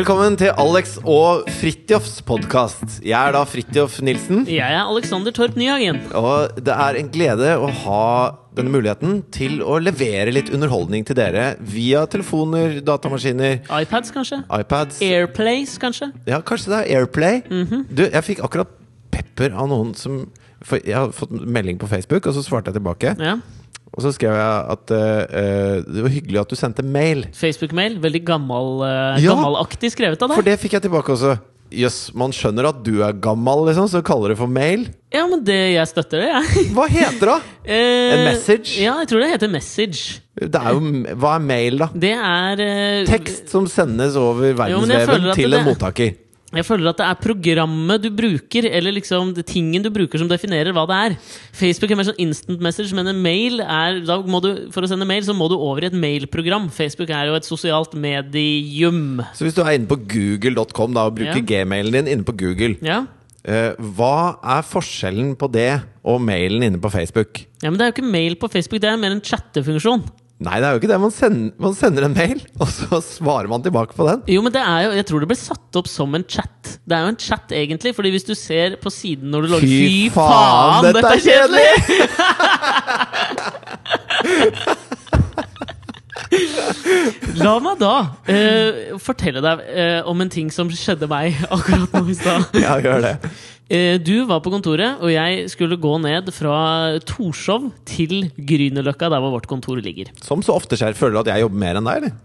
Velkommen til Alex og Fridtjofs podkast. Jeg er da Fridtjof Nilsen. Jeg er Alexander Torp Nyhagen. Og det er en glede å ha denne muligheten til å levere litt underholdning til dere via telefoner, datamaskiner, iPads, kanskje? iPads. Airplays, kanskje? Ja, kanskje det er Airplay. Du, jeg fikk akkurat pepper av noen som Jeg har fått melding på Facebook, og så svarte jeg tilbake. Ja. Og så skrev jeg at uh, det var hyggelig at du sendte mail. Facebook-mail. Veldig gammel, uh, Ja. gammelaktig skrevet av For det fikk jeg tilbake også. Jøss, man skjønner at du er gammel, liksom, så kaller det for mail. Ja, men det, jeg støtter det, jeg. Hva heter det? Eh, En message? Ja, jeg tror det heter message. Det er jo, hva er mail, da? Det er uh, Tekst som sendes over verdensveven til en mottaker. Jeg føler at det er programmet du bruker, eller liksom det tingen du bruker, som definerer hva det er. Facebook er mer sånn instant message, men en mail er da må du, For å sende mail så må du over i et mailprogram. Facebook er jo et sosialt medium. Så hvis du er inne på google.com da, og bruker Ja. gmailen din inne på Google, Ja? Uh, hva er forskjellen på det og mailen inne på Facebook? ja, men det er jo ikke mail på Facebook, det er mer en chattefunksjon. Nei, det er jo ikke det. Man sender, man sender en mail, og så svarer man tilbake på den. Jo, men det er jo, jeg tror det ble satt opp som en chat. Det er jo en chat, egentlig. Fordi hvis du ser på siden når du logger Fy faen, dette er kjedelig! La meg da uh, fortelle deg uh, om en ting som skjedde meg akkurat nå i stad. Ja, gjør det. Eh, du var på kontoret, og jeg skulle gå ned fra Torshov til Grünerløkka, der hvor vårt kontor ligger. Som så ofte skjer. Føler du at jeg jobber mer enn deg, eller?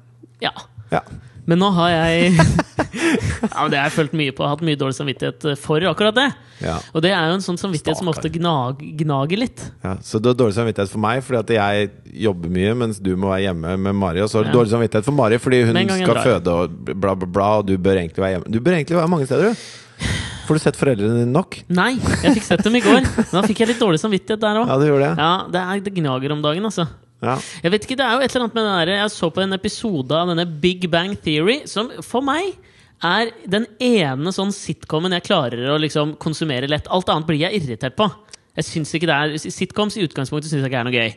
Ja. Ja. Men nå har jeg Ja, Det har jeg følt mye på. Hatt mye dårlig samvittighet for akkurat det. ja. Og det er jo en sånn samvittighet som ofte gnag, gnager litt. Ja, så du har dårlig samvittighet for meg fordi at jeg jobber mye, mens du må være hjemme med Mari. Og så har du dårlig samvittighet for Mari fordi hun jeg skal føde og bla, bla, bla, og du bør egentlig være hjemme. Du bør egentlig være mange steder, du. Får du sett foreldrene dine nok? Nei, jeg fikk sett dem i går. Men da fikk jeg litt dårlig samvittighet der òg. Ja, det, gjorde det? Ja, det, er, det gnager om dagen, altså. Ja. Jeg vet ikke, det er jo et eller annet med den der, Jeg så på en episode av denne Big Bang Theory, som for meg er den ene sånn sitcomen jeg klarer å liksom konsumere lett. Alt annet blir jeg irritert på. Jeg synes ikke det er Sitcoms i utgangspunktet syns jeg ikke er noe gøy.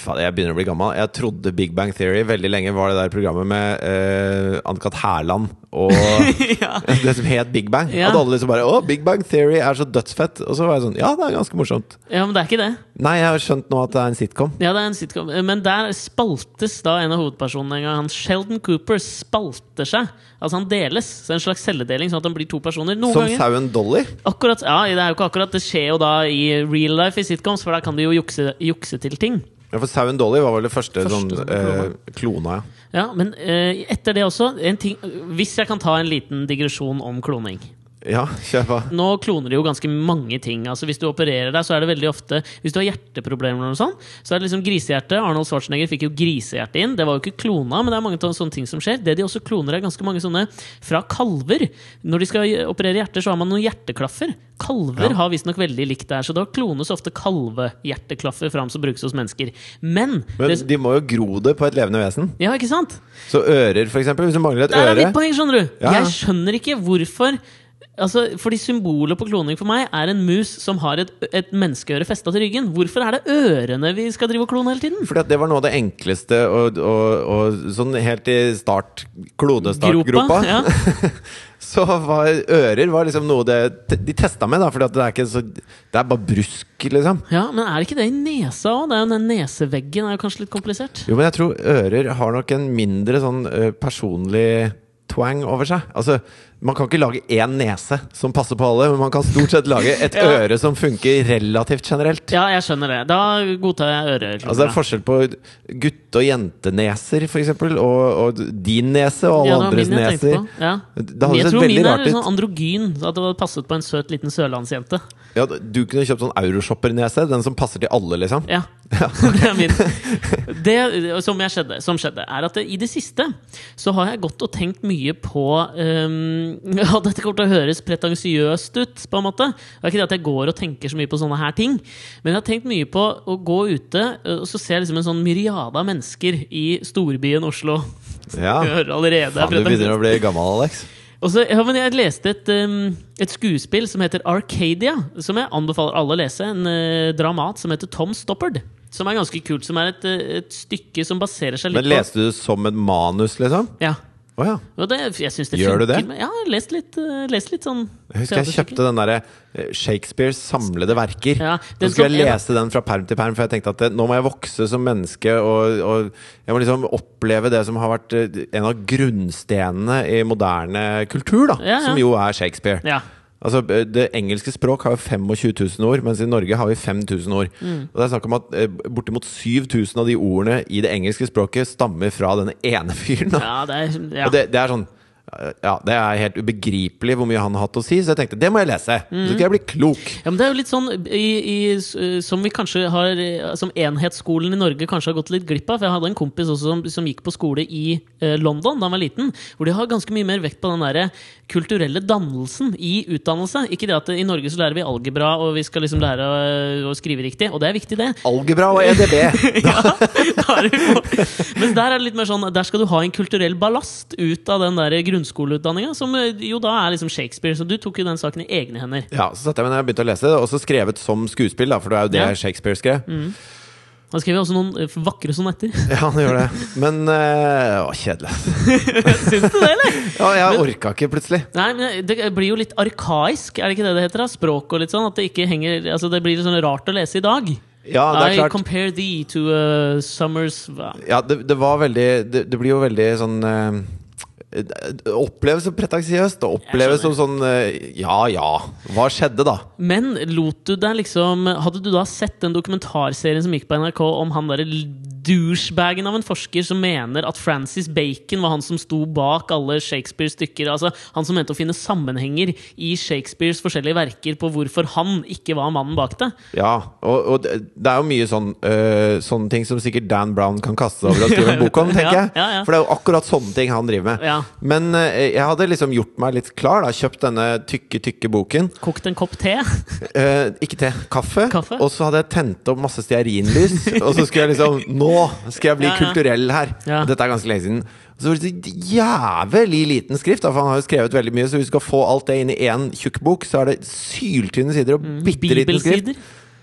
Jeg begynner å bli gammel. Jeg trodde Big Bang Theory veldig lenge var det der programmet med uh, Ann-Kat. Hærland og ja. det som het Big Bang. Ja. Og hadde liksom bare Å, Big Bang Theory er så dødsfett. Og så var jeg sånn Ja, det er ganske morsomt. ja, men det er ikke det. Nei, jeg har skjønt nå at det er en sitcom. Ja, det er en sitcom. Men der spaltes da en av hovedpersonene en gang. Han Sheldon Cooper spalter seg. Altså han deles. Så en slags celledeling, sånn at han blir to personer. Noen Som ganger. sauen Dolly. Akkurat, ja, det er jo ikke akkurat Det skjer jo da i real life i sitcoms, for da kan de jo jukse, jukse til ting. Ja, for sauen Dolly var vel det første, Første sånn eh, klona, ja. Ja, Men eh, etter det også en ting, Hvis jeg kan ta en liten digresjon om kloning. Ja, kjør på. Nå kloner de jo ganske mange ting. Altså Hvis du opererer deg, så er det veldig ofte Hvis du har hjerteproblemer, eller noe sånt, så er det liksom grisehjerte. Arnold Schwarzenegger fikk jo grisehjerte inn. Det var jo ikke klona, men det er mange sånne- ting som skjer. Det de også kloner, er ganske mange sånne fra kalver. Når de skal operere hjerter, så har man noen hjerteklaffer. Kalver Ja. har visstnok veldig likt det her, så da klones ofte kalvehjerteklaffer fram som brukes hos mennesker. Men, Men det, de må jo gro det på et levende vesen. Ja, ikke sant? Så ører, for eksempel. Hvis du mangler et Der er øre mitt poeng, skjønner du! Ja. Jeg skjønner ikke hvorfor Altså, fordi Symbolet på kloning for meg er en mus som har et, et menneskeøre festa til ryggen. Hvorfor er det ørene vi skal drive og klone hele tiden? Fordi at det var noe av det enkleste og, og, og sånn helt i start klodestartgropa. ja. Så var ører var liksom noe det, de testa med, da. For det er ikke så Det er bare brusk, liksom. ja, Men er det ikke det i nesa òg? Den neseveggen er jo kanskje litt komplisert? Jo, men jeg tror ører har nok en mindre sånn ø, personlig twang over seg. Altså, Man kan ikke lage én nese som passer på alle, men man kan stort sett lage et Ja. øre som funker relativt generelt. Ja, jeg skjønner det. Da godtar jeg ører. Altså Det er forskjell på gutte- og jenteneser, for eksempel, og, og din nese og alle ja, andres neser. Ja. Det hadde jeg sett tror rart min er tror min er sånn androgyn. At det hadde passet på en søt liten sørlandsjente. Ja, du kunne kjøpt sånn Euroshopper-nese, den som passer til alle, liksom. Ja. det er min. Det som, jeg skjedde, som skjedde, er at i det siste så har jeg gått og tenkt mye på um, ja, Dette kommer til å høres pretensiøst ut, på en måte. Det er ikke det at jeg går og tenker så mye på sånne her ting, men jeg har tenkt mye på å gå ute, og så ser jeg liksom en sånn myriade av mennesker i storbyen Oslo. Ja. Du hører allerede Faen, du begynner å bli gammel, Alex. Og så, ja, men jeg leste et, um, et skuespill som heter Arcadia, som jeg anbefaler alle å lese. En uh, dramat som heter Tom Stoppard. Som er ganske kult. Som er et, uh, et stykke som baserer seg litt Men leste du som et manus, liksom? Ja. Å ja. Det, jeg synes det Gjør du det? med- Ja, jeg har lest litt, eh, lest litt sånn Jeg husker jeg kjøpte den derre eh, Shakespeares samlede verker. Ja, så skulle jeg lese den fra perm til perm, for jeg tenkte at det, nå må jeg vokse som menneske. Og, og jeg må liksom oppleve det som har vært eh, en av grunnstenene i moderne kultur, da. Ja. Som jo er Shakespeare. Ja. Altså, eh, Det engelske språk har jo 25 000 ord, mens i Norge har vi 5000 ord. Mm. Og det er snakk om at eh, bortimot 7000 av de ordene i det engelske språket stammer fra denne ene fyren. da. ja, det er ja. Og det, det er sånn ja, Det er helt ubegripelig hvor mye han har hatt å si, så jeg tenkte det må jeg lese. Mm. Så skal jeg bli klok. Ja, men det er jo litt sånn i, i, Som vi kanskje har Som enhetsskolen i Norge kanskje har gått litt glipp av. For jeg hadde en kompis også som, som gikk på skole i eh, London da han var liten. Hvor de har ganske mye mer vekt på den der kulturelle dannelsen i utdannelse. Ikke det at i Norge så lærer vi algebra, og vi skal liksom lære å, å skrive riktig. Og det er viktig, det. Algebra og EDB. ja, da er vi på. Mens der er det litt mer sånn Der skal du ha en kulturell ballast ut av den der grunnskoleutdanninga, som eh, jo da er liksom Shakespeare. Så du tok jo den saken i egne hender. Ja, Så satte jeg meg ned og begynte å lese det, og så skrevet som skuespill, da, for det er jo det Ja. Shakespeare skrev. Han skrev også noen eh, vakre sonetter. Ja, han gjør det. Men øh, Å, kjedelig. Syns du det, eller? Ja, jeg orka ikke plutselig. Nei, men Det blir jo litt arkaisk, er det ikke det det heter? da? Språk og litt sånn. At det ikke henger Altså det blir litt sånn rart å lese i dag. Ja, det er klart. I compare thee to uh, summers? Ja, det, det var veldig det, det blir jo veldig sånn det oppleves som pretensiøst. Det oppleves som sånn eh, Ja ja, hva skjedde da? Men lot du deg liksom Hadde du da sett den dokumentarserien som gikk på NRK om han derre douchebagen av en forsker som mener at Francis Bacon var han som sto bak alle Shakespeares stykker? Altså han som mente å finne sammenhenger i Shakespeares forskjellige verker på hvorfor han ikke var mannen bak det? Ja, og, og det er jo mye sånn øh, sånne ting som sikkert Dan Brown kan kaste over og skrive en bok om, tenker jeg. ja, ja. For det er jo akkurat sånne ting han driver med. Ja. Men øh, jeg hadde liksom gjort meg litt klar, da. Kjøpt denne tykke, tykke boken. Kokt en kopp te? Eh, ikke te, kaffe. Kaffe? Og så hadde jeg tent opp masse stearinlys. og så skulle jeg liksom Nå skal jeg bli Ja, ja. kulturell her! Dette er ganske lenge siden. Så det så jævlig liten skrift, da, for han har jo skrevet veldig mye. Så hvis du skal få alt det inn i én tjukk bok, så er det syltynne sider og bitte liten skrift.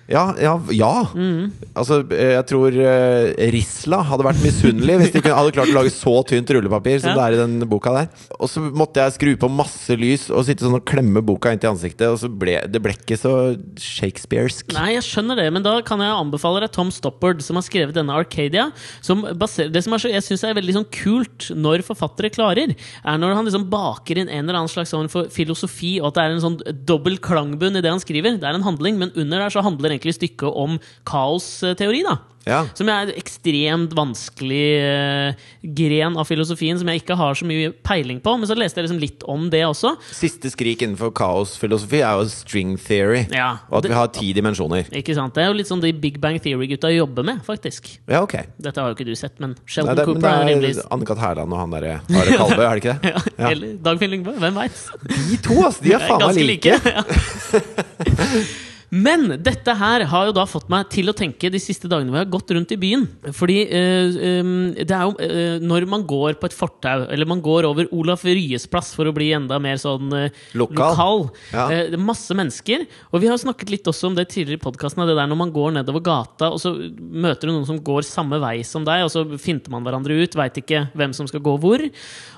Ja, ja, ja. Mm. Altså, eh, jeg tror uh, Risla hadde vært misunnelig hvis de kunne, hadde klart å lage så tynt rullepapir som Ja. det er i den boka der. Og så måtte jeg skru på masse lys og sitte sånn og klemme boka inntil ansiktet, og så ble det ble ikke så shakespearsk. Nei, jeg skjønner det, men da kan jeg anbefale deg Tom Stoppard, som har skrevet denne Arcadia. Som baser, det som er så, jeg syns er veldig sånn kult når forfattere klarer, er når han liksom baker inn en eller annen slags for filosofi, og at det er en sånn dobbel klangbunn i det han skriver. Det er en handling, men under der så handler egentlig stykket om kaosteori, da. Ja. Som er en ekstremt vanskelig uh, gren av filosofien som jeg ikke har så mye peiling på. Men så leste jeg liksom litt om det også. Siste skrik innenfor kaosfilosofi er jo string theory. Ja, Og at det- vi har ti dimensjoner. Ikke sant? Det er jo litt sånn de Big Bang Theory-gutta jobber med, faktisk. Ja, ok. Dette har jo ikke du sett, men Nei, det, det, men det er rimelig Anne-Kat. Hærland og han derre Are Kalvø, er det ikke det? ja, Ja. Eller Dagfinn Lyngbø, hvem veit? De to, altså! De er faen meg like. ja. Men dette her har jo da fått meg til å tenke de siste dagene hvor jeg har gått rundt i byen. Fordi eh, um, det er jo eh, når man går på et fortau, eller man går over Olaf Ryes plass for å bli enda mer sånn eh, Lokal. Ja. eh, det er masse mennesker. Og vi har snakket litt også om det tidligere i podkasten. Det der når man går nedover gata, og så møter du noen som går samme vei som deg, og så finter man hverandre ut, veit ikke hvem som skal gå hvor.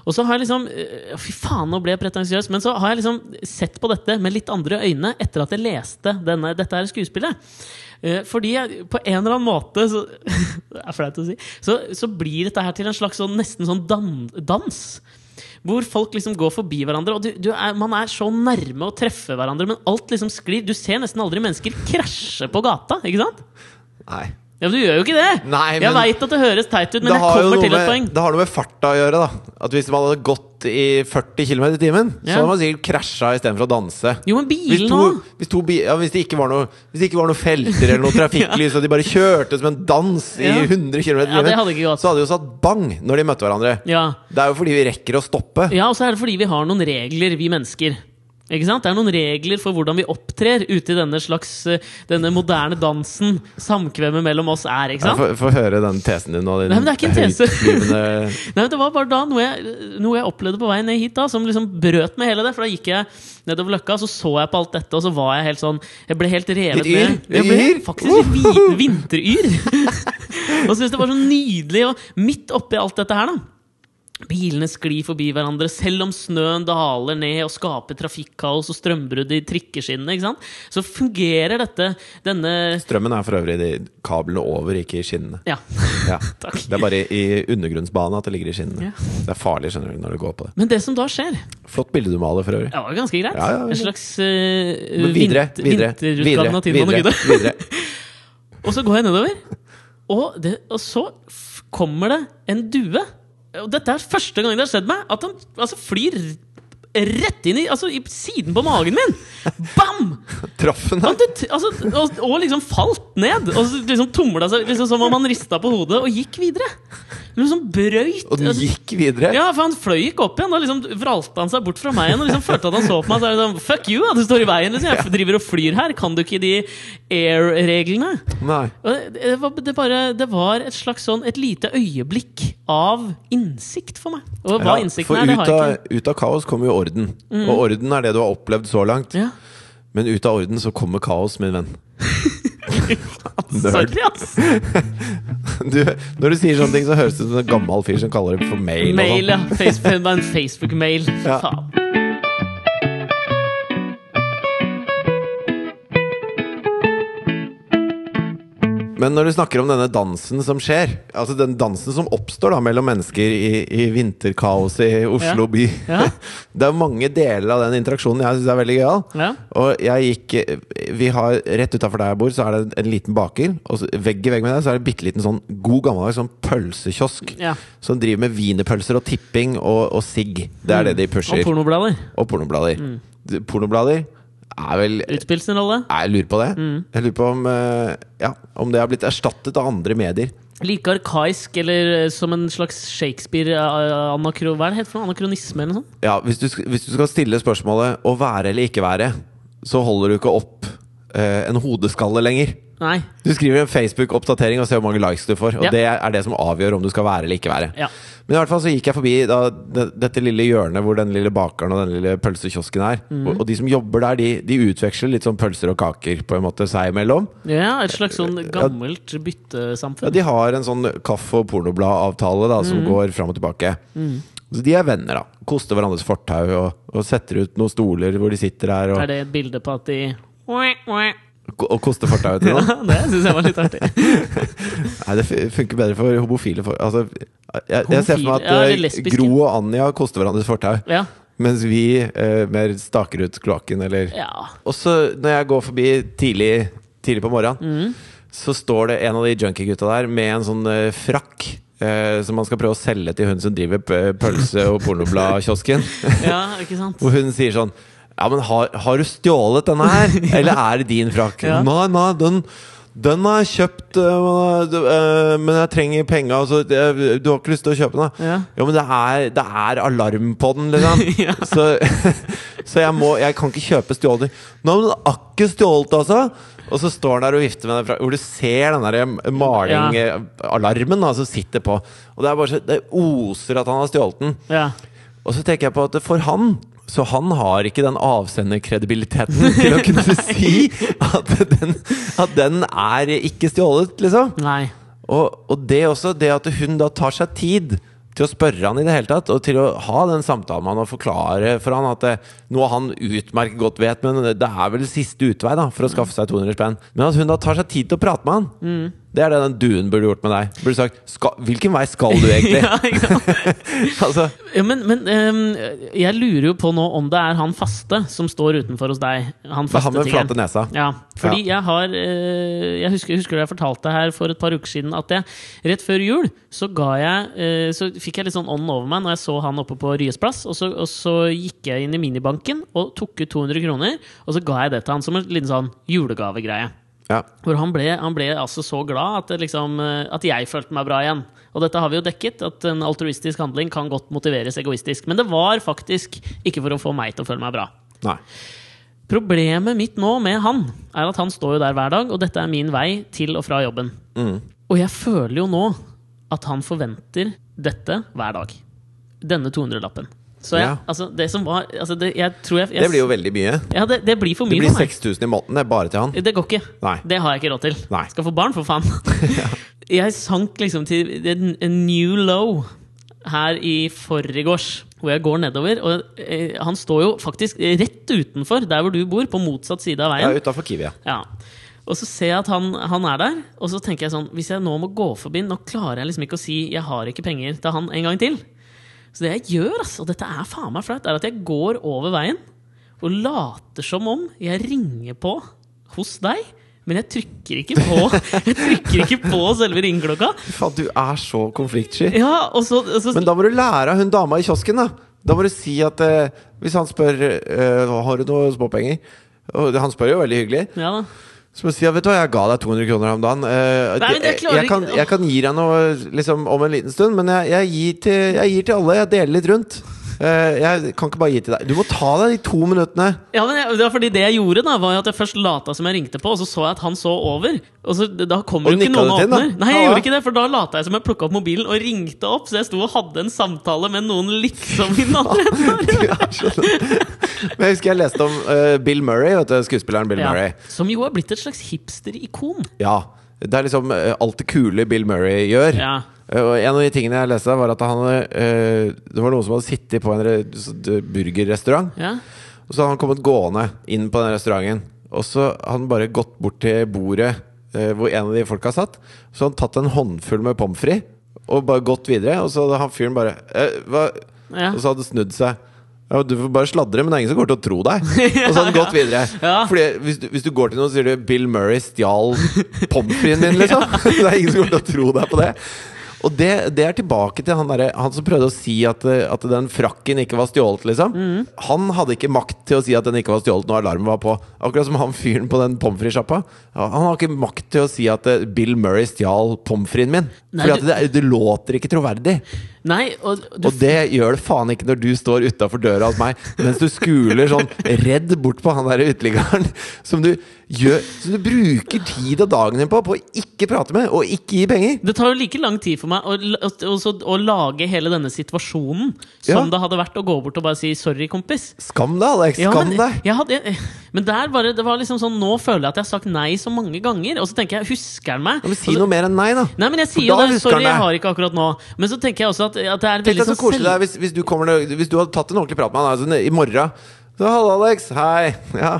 Og så har jeg liksom Fy faen, nå ble jeg pretensiøs. Men så har jeg liksom sett på dette med litt andre øyne etter at jeg leste denne, dette her skuespillet. Eh, Fordi på en eller annen måte så, Det er flaut å si. Så, så blir dette her til en slags sånn, nesten sånn dan, dans. Hvor folk liksom går forbi hverandre. Og du, du er, man er så nærme å treffe hverandre, men alt liksom sklir. Du ser nesten aldri mennesker krasje på gata. ikke sant? Nei. Ja, men Du gjør jo ikke det! Nei, jeg veit at det høres teit ut, men det jeg kommer til et med, poeng. Det har noe med farta å gjøre, da. At hvis man hadde gått i 40 km i timen, så hadde man sikkert krasja istedenfor å danse. Jo, men Hvis, bilen to, hvis, to ja, hvis, det ikke var noe, hvis det ikke var noe felter eller noe trafikklys, og de bare kjørte som en dans i 100 km i Ja, timen, hadde så hadde de jo satt bang når de møtte hverandre. Ja. Det er jo fordi vi rekker å stoppe. ja, og så er det fordi vi har noen regler, vi mennesker. Ikke sant? Det er noen regler for hvordan vi opptrer ute i denne slags eh, Denne moderne dansen samkvemmet mellom oss er. ikke sant? Få få høre den tesen din. nå. din Nei, men det er ikke en tese. Nei, men Det var bare da noe jeg, noe jeg opplevde på vei ned hit, da som liksom brøt med hele det. For da gikk jeg nedover Løkka, så så jeg på alt dette, og så var jeg helt sånn Jeg ble helt revet Litt yr? med. Jeg ble faktisk litt vi, vinteryr. og syntes det var så nydelig, og midt oppi alt dette her, da Bilene sklir forbi hverandre selv om snøen daler ned og skaper trafikkaos og strømbrudd i trikkeskinnene. Så fungerer dette, denne Strømmen er for øvrig de kablene over, ikke i skinnene. Ja. Ja. Det er bare i undergrunnsbanen at det ligger i skinnene. Ja. Det er farlig skjønner du, når du går på det. Men det som da skjer Flott bilde du maler, for øvrig. Det var ganske greit. Ja, ja, ja. En slags uh, videre, videre, videre, vinterutgaven av Tiden og Gudde. Og så går jeg nedover, og, det, og så kommer det en due. Og dette er første gang det har skjedd meg, at han altså, flyr rett inn i, altså, i siden på magen min! Bam! Traff den altså, og, og liksom falt ned. Og liksom tumla seg liksom som om han rista på hodet, og gikk videre. Liksom brøyt Og den altså, gikk videre? ja, for han fløy ikke opp igjen. Da liksom vralte han seg bort fra meg igjen. Og liksom følte at han så på meg. Så er det sånn, Fuck you, du står i veien. Liksom. Jeg driver og flyr her. Kan du ikke de air-reglene? Nei. Det, var, det, bare, det var et slags sånn Et lite øyeblikk av innsikt for meg. Og hva Ja, innsikten er, det har jeg ikke. Ut av kaos kommer jo orden. Og orden er det du har opplevd så langt. Ja. Men ut av orden så kommer kaos, min venn. Sorry, ass! Du, når du sier sånne ting, så høres det ut som en gammel fyr som kaller det for mail. Mail, sånn. ja. Facebook, Facebook-mail. Ja. Faen. Men når du snakker om denne dansen som skjer, altså den dansen som oppstår da mellom mennesker i, i vinterkaoset i Oslo Ja. by Ja. Det er mange deler av den interaksjonen jeg syns er veldig gøyal. Ja. Og jeg gikk Vi har Rett utafor der jeg bor, så er det en liten baker. Og så, vegg i vegg med deg så er det bitte liten sånn god gammeldags sånn pølsekiosk. Ja. Som driver med wienerpølser og tipping og, og sigg. Det er det de pusher. Og pornoblader. Og pornoblader. Mm. Pornoblader er vel Utspilt sin rolle. Jeg lurer på det. Mm. Jeg lurer på om, eh, ja, om det har blitt erstattet av andre medier. Like arkaisk eller eh, som en slags Shakespeare-anakro... Hva er det heter for noe? Anakronisme eller noe sånt? Ja, hvis du, hvis du skal stille spørsmålet å være eller ikke være, så holder du ikke opp eh, en hodeskalle lenger. Nei. Du skriver en Facebook-oppdatering og ser hvor mange likes du får. Og Ja. det er det som avgjør om du skal være eller ikke være. Ja. Men i hvert fall så gikk jeg forbi da, dette lille hjørnet hvor den lille bakeren og den lille pølsekiosken er. Mm. Og, og de som jobber der, de, de utveksler litt sånn pølser og kaker på en måte seg imellom. ja, et slags sånn gammelt Ja, byttesamfunn. de har en sånn kaffe- og pornobladavtale da, Mm. som går fram og tilbake. Så de er venner, da. Koster hverandres fortau og, og setter ut noen stoler hvor de sitter her. og, Er det et bilde på at de og koste fortauet til Ja, noen. det syns jeg var litt artig. Nei, det funker bedre for homofile. For, altså, jeg, jeg ser for meg at ja, eh. Gro og Anja koster hverandres fortau, Ja. mens vi eh, mer staker ut kloakken, eller ja. Og så når jeg går forbi tidlig, tidlig på morgenen, Mm. så står det en av de junkie-gutta der med en sånn eh, frakk. eh, som man skal prøve å selge til hun som driver pølse- og pornobladkiosken. ja, ikke sant? Hvor hun sier sånn Ja, men har, har du stjålet denne her? Eller er det din frakk? Ja. Nei, nei, den den har jeg kjøpt, øh, øh, men jeg trenger penger. Altså, du har ikke lyst til å kjøpe den? Ja. Jo, men det er, det er alarm på den, liksom. Ja. Så, så jeg, må, jeg kan ikke kjøpe stjålet. Nei, men den ikke stjålet, altså! Og så står han der og vifter med den, fra- hvor du ser den der maling-alarmen da, som sitter på. Og det er bare så, det oser at han har stjålet den. Ja. Og så tenker jeg på at for han så han har ikke den avsenderkredibiliteten til å kunne si at den, at den er ikke stjålet, liksom. Nei. Og, og det også, det at hun da tar seg tid til å spørre han i det hele tatt, og til å ha den samtalen med han og forklare for han at det, noe han utmerket godt vet, men det er vel siste utvei da for å skaffe seg 200 spenn. Men at hun da tar seg tid til å prate med han, det er det den duen burde gjort med deg. Burde sagt skal, 'Hvilken vei skal du egentlig?' Ja, ja. altså, Ja, men men um, jeg lurer jo på nå om det er han faste som står utenfor hos deg. Han det er han med flate nesa. Ja, fordi jeg har uh, Jeg husker, husker jeg fortalte her for et par uker siden at jeg rett før jul så ga jeg uh, Så fikk jeg litt sånn ånden over meg når jeg så han oppe på Ryes plass, og så, og så gikk jeg inn i minibanken og tok ut 200 kroner, og så ga jeg det til han som en liten sånn julegavegreie. Ja. Hvor han ble, han ble altså så glad at, liksom, eh, at jeg følte meg bra igjen. Og dette har vi jo dekket, at en altruistisk handling kan godt motiveres egoistisk. Men det var faktisk ikke for å få meg til å føle meg bra. Nei. Problemet mitt nå med han er at han står jo der hver dag, og dette er min vei til og fra jobben. Mm. Og jeg føler jo nå at han forventer dette hver dag. Denne 200-lappen. Så jeg, Ja. altså, det som var altså det, jeg tror jeg, jeg, Det blir jo veldig mye. Ja, det, det blir for Det blir 6000 i måneden, det er bare til han. Det går ikke. Nei. Det har jeg ikke råd til. Nei. Skal få barn, for faen. Jeg sank liksom til en, new low her i forgårs, hvor jeg går nedover. Og eh, han står jo faktisk rett utenfor der hvor du bor, på motsatt side av Ja, veien. utafor Kiwi. Ja. Ja. Og så ser jeg at han, han er der, og så tenker jeg sånn Hvis jeg nå må gå forbi Nå klarer jeg liksom ikke å si 'jeg har ikke penger' til han en gang til. Så det jeg gjør, altså, og dette er faen meg flaut, er at jeg går over veien og later som om jeg ringer på hos deg. Men jeg trykker ikke på Jeg trykker ikke på selve ringeklokka. Faen, du er så konfliktsky. Ja, og så, og så Men da må du lære av hun dama i kiosken, da. Da må du si at eh, Hvis han spør eh, Har du noe småpenger, og han spør jo veldig hyggelig, Ja da. Så å si at vet du hva, jeg ga deg 200 kroner om dagen. Eh, Nei, men jeg jeg, klarer jeg, kan, ikke- jeg kan gi deg noe liksom, om en liten stund, men jeg, jeg, gir til, jeg gir til alle. Jeg deler litt rundt. Eh, jeg kan ikke bare gi til deg. Du må ta deg de to minuttene. Ja, men jeg, det var fordi det jeg gjorde, da var at jeg først lata som jeg ringte på, og så så jeg at han så over. Og så Da kommer Og jo ikke noen og åpner. Nei, jeg Ja. gjorde ikke det, for da lata jeg som jeg plukka opp mobilen og ringte opp. Så jeg sto og hadde en samtale med noen liksom i den andre enden. Men jeg husker jeg leste om uh, Bill Murray, vet du, skuespilleren Bill Ja. Murray. Som jo er blitt et slags hipster-ikon. Ja. Det er liksom uh, alt det kule Bill Murray gjør. Ja. Eh, Og En av de tingene jeg leste, var at han eh, Det var noen som hadde sittet på en re burgerrestaurant. ja. Og så hadde han kommet gående inn på den restauranten. Og så hadde han bare gått bort til bordet eh, hvor en av de folka satt. Så hadde han tatt en håndfull med pommes frites og bare gått videre. Og så hadde han fyren bare? Ja. Og så hadde snudd seg. Ja, du får bare sladre, men det er ingen som kommer til å tro deg. Og så hadde han gått videre. Ja. Fordi hvis du, hvis du går til noen og sier du 'Bill Murray stjal pommes fritesen min', liksom. Det er ingen som kommer til å tro deg på det. Og det, det er tilbake til han, der, han som prøvde å si at, at den frakken ikke var stjålet, liksom. Mm. Han hadde ikke makt til å si at den ikke var stjålet når alarmen var på. Akkurat som han fyren på den pommes frites-sjappa. Han har ikke makt til å si at eh, Bill Murray stjal pommes fritesen min. Nei, Fordi at det, det låter ikke troverdig. Nei, og Og det gjør det faen ikke når du står utafor døra hos meg mens du skuler sånn redd bort på han der uteliggeren som Som du bruker tid av dagen din på på å ikke prate med og ikke gi penger. Det tar jo like lang tid for meg å, å, å, lage hele denne situasjonen som Ja. det hadde vært å gå bort og bare si 'sorry, kompis'. Skam deg, Alex. Ja, Skam men, deg. jeg hadde, jeg, men der bare, det var liksom sånn Nå føler jeg at jeg har sagt nei så mange ganger. Og så tenker jeg, husker han meg? Ja, men si noe mer enn nei, da. Nei, men jeg sier jo det. Sorry, jeg har ikke akkurat nå. Men så tenker jeg også at, at det er veldig sånn koselig det er hvis, hvis, du kommer, hvis du hadde tatt en ordentlig prat med han altså, i morgen. Så, 'Hallo, Alex. Hei.' Ja.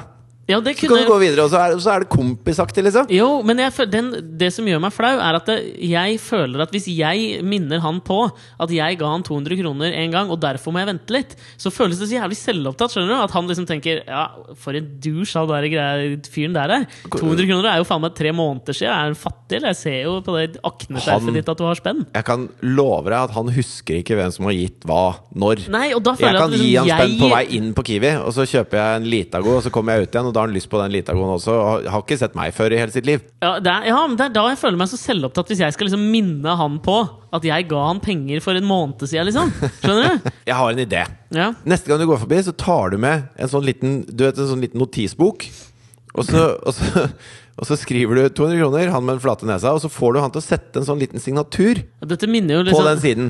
Ja, det Så kan du gå videre, og så er, så er det kompisaktig, liksom. Jo, men jeg, den, det som gjør meg flau, er at jeg føler at hvis jeg minner han på at jeg ga han 200 kroner en gang, og derfor må jeg vente litt, så føles det så jævlig selvopptatt. skjønner du? At han liksom tenker Ja, for en douche han der greia, fyren der er. 200 kroner er jo faen meg tre måneder siden. Er han fattig, eller? Jeg ser jo på det akneskjerfet ditt at du har spenn. Jeg kan love deg at han husker ikke hvem som har gitt hva når. Nei, og da Jeg føler jeg, kan at gi han spenn spenn på vei inn på Kiwi, og så kjøper jeg en Litago, og så kommer jeg ut igjen, og da har han lyst på den Litagoen også. Og har ikke sett meg før i hele sitt liv. ja, er, ja, men det er da jeg føler meg så selvopptatt, hvis jeg skal liksom minne han på at jeg ga han penger for en måned siden, liksom. Skjønner du? Jeg har en idé. Ja. Neste gang du går forbi, så tar du med en sånn liten, du vet, en sånn liten notisbok. Og så, og, så, og så skriver du 200 kroner, han med den flate nesa, og så får du han til å sette en sånn liten signatur jo på liksom den siden.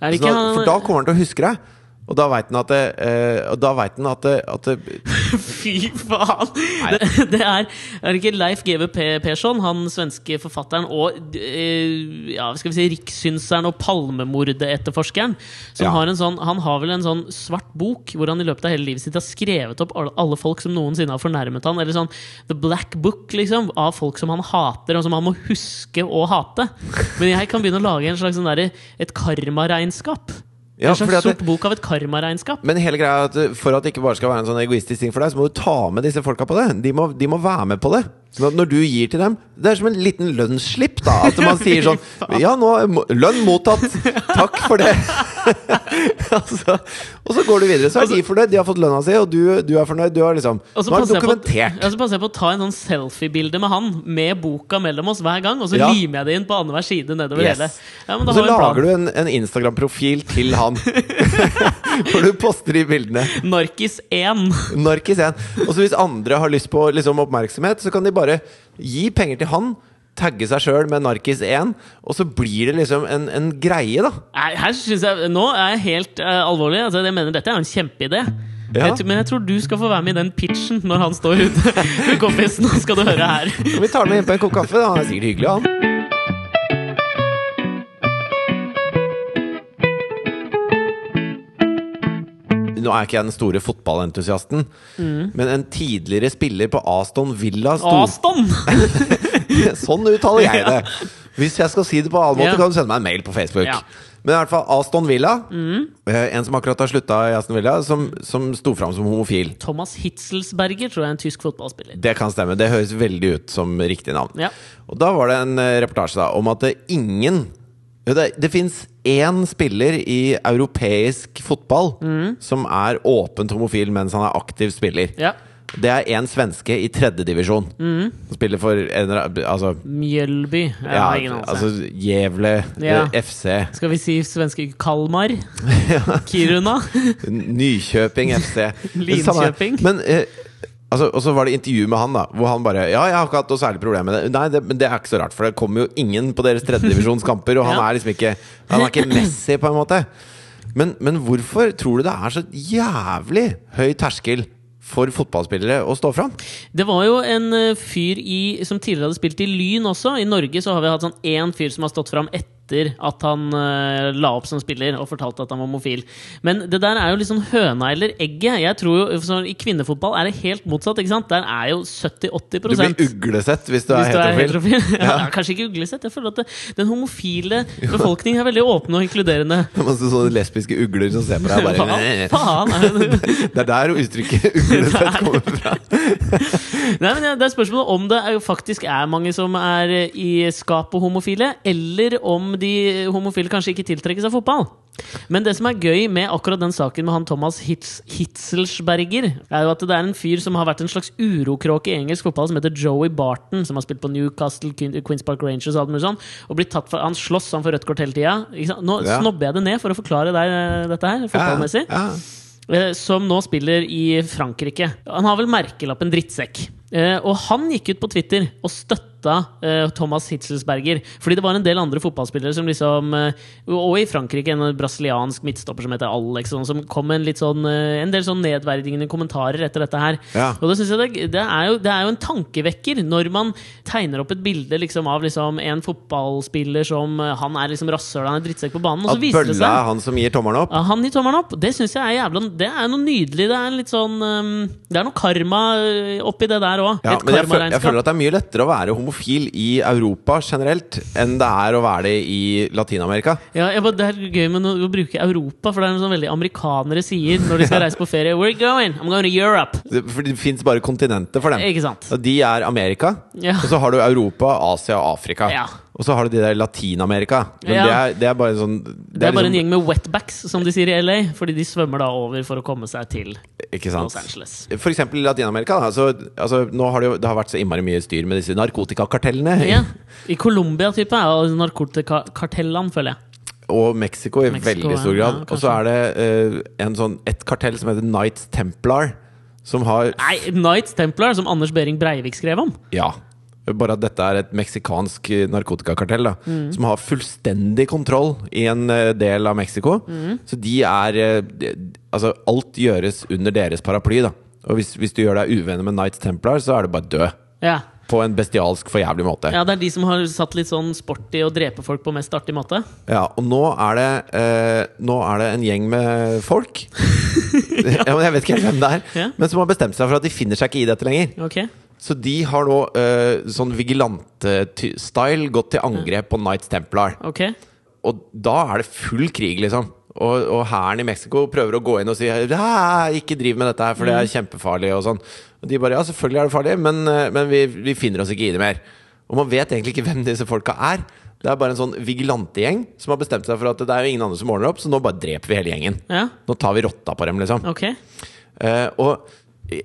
Er han- for da kommer han til å huske deg. Og da veit han at det, eh, og da vet han at, det, at det, Fy faen! Det, det er, er det ikke Leif G.V. Pe- Persson, han svenske forfatteren og eh, ja, skal vi si rikssynseren og palmemordetterforskeren, som Ja. har en sånn Han har vel en sånn svart bok hvor han i løpet av hele livet sitt har skrevet opp alle folk som noensinne har fornærmet han Eller sånn The Black Book, liksom, av folk som han hater, og som han må huske å hate. Men jeg kan begynne å lage en slags sånn der, et karmaregnskap. Ja, en at sort bok av et karmaregnskap. Men hele greia er at for at det ikke bare skal være en sånn egoistisk ting for deg, så må du ta med disse folka på det. De må, de må være med på det. Sånn at når du gir til dem Det er som en liten lønnsslipp, da. At man sier sånn Ja, nå lønn mottatt. Takk for det. altså, og så går du videre. Så er de fornøyd, de har fått lønna si, og du, du er fornøyd. Du har liksom Nå er det dokumentert. Og så passer jeg på å ta en sånn selfie-bilde med han med boka mellom oss hver gang, og så Ja. limer jeg det inn på annenhver side nedover Yes. hele. Ja, men da Og så lager du en, en Instagram-profil til han. Hvor du poster de bildene. Narkis1. Narkis 1. Og så hvis andre har lyst på liksom, oppmerksomhet, så kan de bare gi penger til han. Tagge seg sjøl med Narkis1, og så blir det liksom en, en greie, da. Her synes jeg Nå er jeg helt uh, alvorlig. Altså, jeg mener Dette er en kjempeidé. Ja. Jeg Men jeg tror du skal få være med i den pitchen når han står ute. med kompisen. nå skal du høre her. Vi tar med inn på en kopp kaffe. Da. Han er sikkert hyggelig, han. Nå er ikke jeg den store fotballentusiasten, men en tidligere spiller på Aston Villa sto, Aston! Sånn uttaler jeg det! Hvis jeg skal si det på en annen måte, Ja. kan du sende meg en mail på Facebook. Ja. Men i hvert fall Aston Villa, mm. en som akkurat har slutta i Aston Villa, som, som sto fram som homofil. Thomas Hitzelsberger tror jeg er en tysk fotballspiller. Det kan stemme. Det høres veldig ut som riktig navn. Ja. Og da var det en eh, reportasje da, om at ingen Det, det fins én spiller i europeisk fotball som er åpent homofil mens han er aktiv spiller. Ja. Det er én svenske i tredjedivisjon. Mm. Som spiller for en, altså, Mjølby. Jeg ja, har ingen anelse. altså Gävle Ja. eh, FC, Skal vi si svenske Kalmar? Kiruna? Nykjøping FC. Linköping. Men eh, altså, Og så var det intervju med han, da hvor han bare Ja, jeg har ikke hatt noe særlig problem med det. Nei, det, men det er ikke så rart, for det kommer jo ingen på deres tredjedivisjonskamper, og han Ja. er liksom ikke Han er ikke Messi, på en måte. Men, men hvorfor tror du det er så jævlig høy terskel for fotballspillere å stå fram? Det var jo en eh, fyr i, som tidligere hadde spilt i Lyn også. I Norge så har vi hatt sånn én fyr som har stått fram etter at han uh, la opp som spiller og fortalte at han var homofil. Men det der er jo litt sånn høna eller egget. Jeg tror jo, sånn, I kvinnefotball er det helt motsatt. ikke sant? Der er jo 70-80% Du blir uglesett hvis du er hvis du er heterofil. heterofil. Ja, kanskje ikke uglesett. Jeg føler at det, Den homofile befolkningen er veldig åpne og inkluderende. Masse sånne lesbiske ugler som ser på deg bare faen er det? Det er der uttrykket uglesett kommer fra. Nei, men Det er spørsmålet om det er, faktisk er mange som er eh, i skapet homofile, eller om de homofile kanskje ikke tiltrekkes av fotball. Men det som er gøy med akkurat den saken med han Thomas Hitz, Hitzelsberger, er jo at det er en fyr som har vært en slags urokråke i engelsk fotball, som heter Joey Barton, som har spilt på Newcastle, Queens Park Rangers og alt mulig sånn, og blitt tatt for, Han slåss han for rødt kort hele tida. Nå Ja. snobber jeg det ned for å forklare deg eh, dette her, fotballmessig. Ja, ja. Eh, som nå spiller i Frankrike. Han har vel merkelappen drittsekk. Eh, og han gikk ut på Twitter og støtta eh, Thomas Hitzelsberger. Fordi det var en del andre fotballspillere som liksom eh, Og i Frankrike en brasiliansk midtstopper som heter Alex, sånn, som kom med en, sånn, eh, en del sånn nedverdigende kommentarer etter dette her. Ja. Og det, synes jeg det, det, er jo, det er jo en tankevekker når man tegner opp et bilde liksom, av liksom, en fotballspiller som Han er liksom rasshøl, han er drittsekk på banen, og så viser det bølla er han som gir tommelen opp? ja, han gir tommelen opp. Det syns jeg er jævla Det er noe nydelig. Det er litt sånn Det er noe karma oppi det der òg. Ja, men jeg, føl jeg føler at det er mye lettere å være homofil i Europa generelt enn det er å være det i Latin-Amerika. Ja, jeg det er gøy med å bruke Europa, for det er noe sånn veldig amerikanere sier når de skal reise på ferie. Where are you going? I'm going to Europe. Det- For det fins bare kontinenter for dem. Ikke sant? Og de er Amerika, Ja. og så har du Europa, Asia og Afrika. Ja. Og så har du de der Latin-Amerika. Men Ja. det, er, det er bare sånn Det er bare en liksom- gjeng med wetbacks, som de sier i LA, fordi de svømmer da over for å komme seg til? Los Angeles. For eksempel i Latin-Amerika. Altså, altså, nå har det, jo, det har vært så innmari mye styr med disse narkotikakartellene. Ja. I Colombia-type er narkotikakartellene, føler jeg. Og Mexico i Mexico, veldig stor grad. ja, og så er det uh, en sånn, et kartell som heter Knights Templar. Som har Nei, Knights Templar, som Anders Behring Breivik skrev om. Ja. Bare at dette er et meksikansk eh, narkotikakartell da, Mm. som har fullstendig kontroll i en eh, del av Mexico. Mm. Så de er eh, de, Altså, alt gjøres under deres paraply, da. Og hvis, hvis du gjør deg uvenner med Knights Templar, så er du bare død. Ja. På en bestialsk, for jævlig måte. ja, det er de som har satt litt sånn sport i å drepe folk på mest artig måte. Ja, og nå er det eh, Nå er det en gjeng med folk ja. men Jeg vet ikke helt hvem det er, Ja. men som har bestemt seg for at de finner seg ikke i dette lenger. Ok Så de har nå uh, sånn vigilante-style gått til angrep på Knights Templar. Okay. Og da er det full krig, liksom. Og, og hæren i Mexico prøver å gå inn og si «Hæ, ikke driv med dette her, for det er kjempefarlig. Og sånn Og de bare ja, selvfølgelig er det farlig, men, eh, men vi, vi finner oss ikke i det mer. Og man vet egentlig ikke hvem disse folka er. Det er bare en sånn vigilantegjeng som har bestemt seg for at det er jo ingen andre som ordner opp, så nå bare dreper vi hele gjengen. Ja, Nå tar vi rotta på dem, liksom. Okay. Uh, og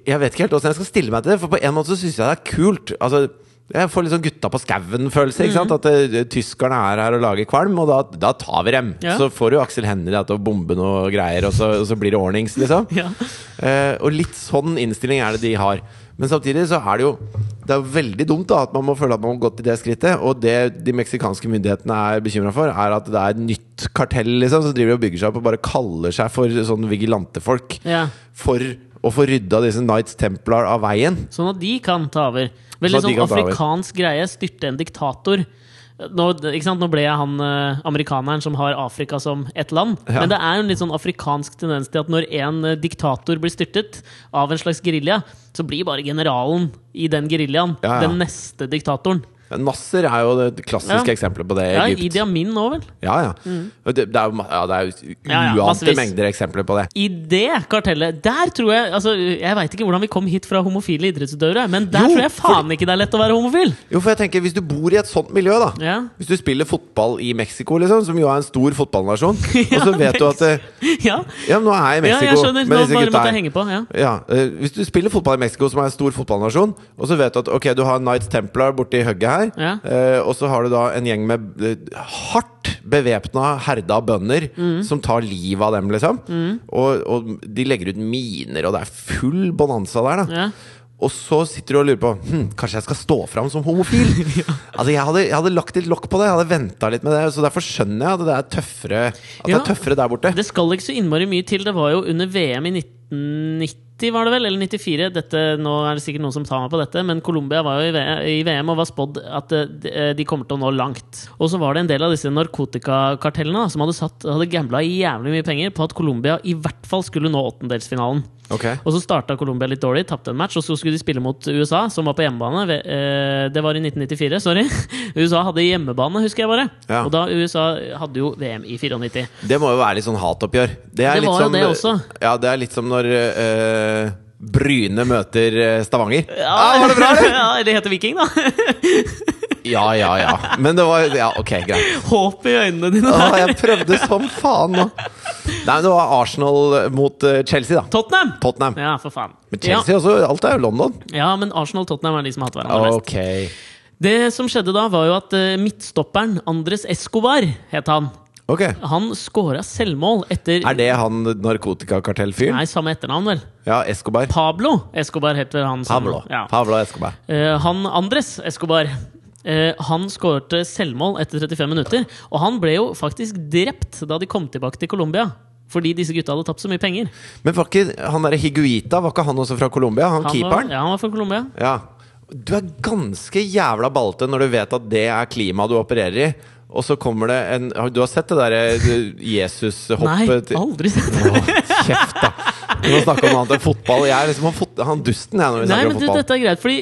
jeg vet ikke helt hvordan jeg skal stille meg til det, for på en måte så syns jeg det er kult. Altså, jeg får litt sånn gutta på skauen-følelse. ikke sant? At uh, tyskerne er her og lager kvalm, og da, da tar vi dem. Ja. Så får jo Aksel Hennie til å bombe noe greier, og så, og så blir det ordnings, liksom. Ja, Uh, og litt sånn innstilling er det de har. Men samtidig så er det jo Det er veldig dumt da at man må føle at man har gått til det skrittet. Og det de meksikanske myndighetene er bekymra for, er at det er et nytt kartell liksom som driver og bygger seg opp og bare kaller seg for sånn vigilantefolk. ja For å få rydda disse Knights Templar av veien. Sånn at de kan ta over. Veldig Sånn sånn afrikansk greie. Styrte en diktator. nå? Nå ble jeg han eh, amerikaneren som har Afrika som ett land. Ja. Men det er jo en litt sånn afrikansk tendens til at når en eh, diktator blir styrtet av en slags gerilja, så blir bare generalen i den geriljaen Ja, ja. den neste diktatoren. Nasser er jo det klassiske Ja. eksempelet på det Ja, Egypt. Idi Amin nå, vel. Ja, ja. Mm. Det, det er jo ja, det er jo Ja, ja, uante mengder eksempler på det. I det kartellet, der tror jeg altså, Jeg veit ikke hvordan vi kom hit fra homofile idrettsutøvere, men der Jo, tror jeg faen ikke det er lett å være homofil! Jo, for jeg tenker, Hvis du bor i et sånt miljø, da Ja. Hvis du spiller fotball i Mexico, liksom, som jo er en stor fotballnasjon, og så vet du at ja. Ja, nå er jeg i ja, jeg skjønner. Nå bare måtte jeg henge på. Ja. Ja, eh, Hvis du spiller fotball i Mexico, som er en stor fotballnasjon, og så vet du at ok, du har Knights Templar borti hugget her, Ja. eh, og så har du da en gjeng med eh, hardt bevæpna herda bønder Mm. som tar livet av dem, liksom. Og, og de legger ut miner, og det er full bonanza der, da. Ja. Og så sitter du og lurer på hm, Kanskje jeg skal stå fram som homofil? Altså jeg hadde, jeg hadde lagt litt lokk på det. Jeg hadde venta litt med det. Så derfor skjønner jeg at det er tøffere At det er tøffere der borte. Det skal ikke så innmari mye til. Det var jo under VM i 1990, var det vel? Eller 94. Dette, nå er det sikkert noen som tar meg på dette, men Colombia var jo i VM og var spådd at eh, de, de kommer til å nå langt. Og så var det en del av disse narkotikakartellene som hadde, satt, hadde gambla jævlig mye penger på at Colombia i hvert fall skulle nå åttendelsfinalen. Ok Og så starta Colombia litt dårlig, tapte en match, og så skulle de spille mot USA, som var på hjemmebane. Eh, Det var i 1994, sorry. USA hadde hjemmebane, husker jeg bare. Ja. Og da USA hadde jo VM i 94. Det må jo være litt sånn hatoppgjør. Det, er Det var jo som, det også. Ja, det er litt som når eh, Bryne møter eh, Stavanger. Ja, var det bra, eller? ja, det heter Viking, da. Ja, ja, ja. Men det var Ja, ok, greit. Håp i øynene dine. Der. jeg prøvde som faen nå. Nei, det var Arsenal mot eh, Chelsea, da. Tottenham! Tottenham. Ja, for faen. Men Chelsea også, alt er jo London. Ja, ja, men Arsenal og Tottenham er de som har hatt hverandre mest. Ok. Det som skjedde da, var jo at eh, midtstopperen Andres Escobar, het han. Ok Han scora selvmål etter Er det han narkotikakartellfyren? Nei, samme etternavn, vel. Ja, Escobar. Pablo Escobar het vel han. som- Pablo. Ja. Pablo Escobar. Eh, han Andres Escobar eh, Han skårte selvmål etter 35 minutter. Og han ble jo faktisk drept da de kom tilbake til Colombia. Fordi disse gutta hadde tapt så mye penger. Men var ikke han derre Higuita Var ikke han også fra Colombia? Han, Han var, ja, han var fra Colombia. Ja. Du er ganske jævla balte når du vet at det er klimaet du opererer i. Og så kommer det en Du har sett det derre Jesus-hoppet Nei, aldri sett det. Å, Kjeft, da! Vi må snakke om annet enn fotball. Jeg er liksom han, fot han dusten, jeg, når vi Nei, snakker om om du, fotball. dette er greit. Fordi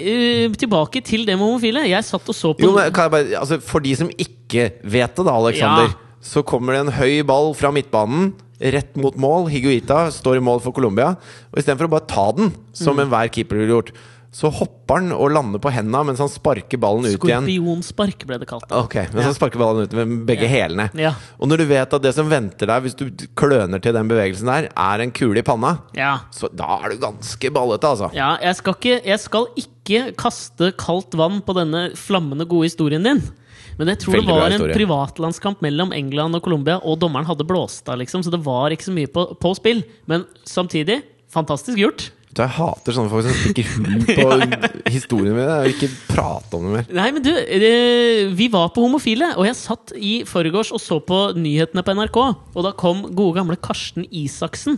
uh, Tilbake til det med homofile. Jeg satt og så på Jo, men kan jeg bare, altså, For de som ikke vet det, da, Alexander, Ja. så kommer det en høy ball fra midtbanen. Rett mot mål. Higuita står i mål for Colombia. Og istedenfor å bare ta den, som Mm. enhver keeper ville gjort, så hopper han og lander på henda mens han sparker ballen ut igjen. Skorpionspark, ble det kalt. Ok, Mens Ja. han sparker ballen ut med begge Ja. hælene. Ja. Og når du vet at det som venter deg hvis du kløner til den bevegelsen der, er en kule i panna, Ja. så da er du ganske ballete, altså. ja jeg, skal ikke, jeg skal ikke kaste kaldt vann på denne flammende gode historien din. Men jeg tror Veldig det var en privatlandskamp mellom England og Colombia, og dommeren hadde blåst av, liksom, så det var ikke så mye på, på spill. Men samtidig, fantastisk gjort. Du, Jeg hater sånne folk som stikker hull på historiene mine. Jeg vil ikke prate om det mer. Nei, men du, vi var på Homofile, og jeg satt i forgårs og så på nyhetene på NRK. Og da kom gode gamle Karsten Isaksen.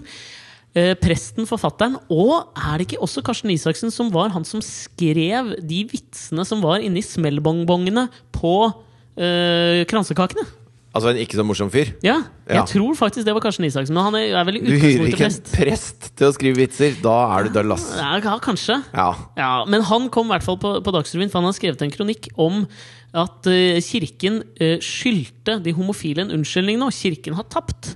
eh, Presten, forfatteren. Og er det ikke også Karsten Isaksen som var han som skrev de vitsene som var inni smellbongbongene på øh, kransekakene? Altså en ikke så morsom fyr. Ja, jeg Ja. tror faktisk det var Karsten Isaksen. Men han er, er veldig Du hyrer ikke en prest. til å skrive vitser. Da er du døll, ass. Ja, kanskje. Ja. Ja, men han kom i hvert fall på, på Dagsrevyen, for han har skrevet en kronikk om at uh, kirken uh, skyldte de homofile en unnskyldning nå. Kirken har tapt.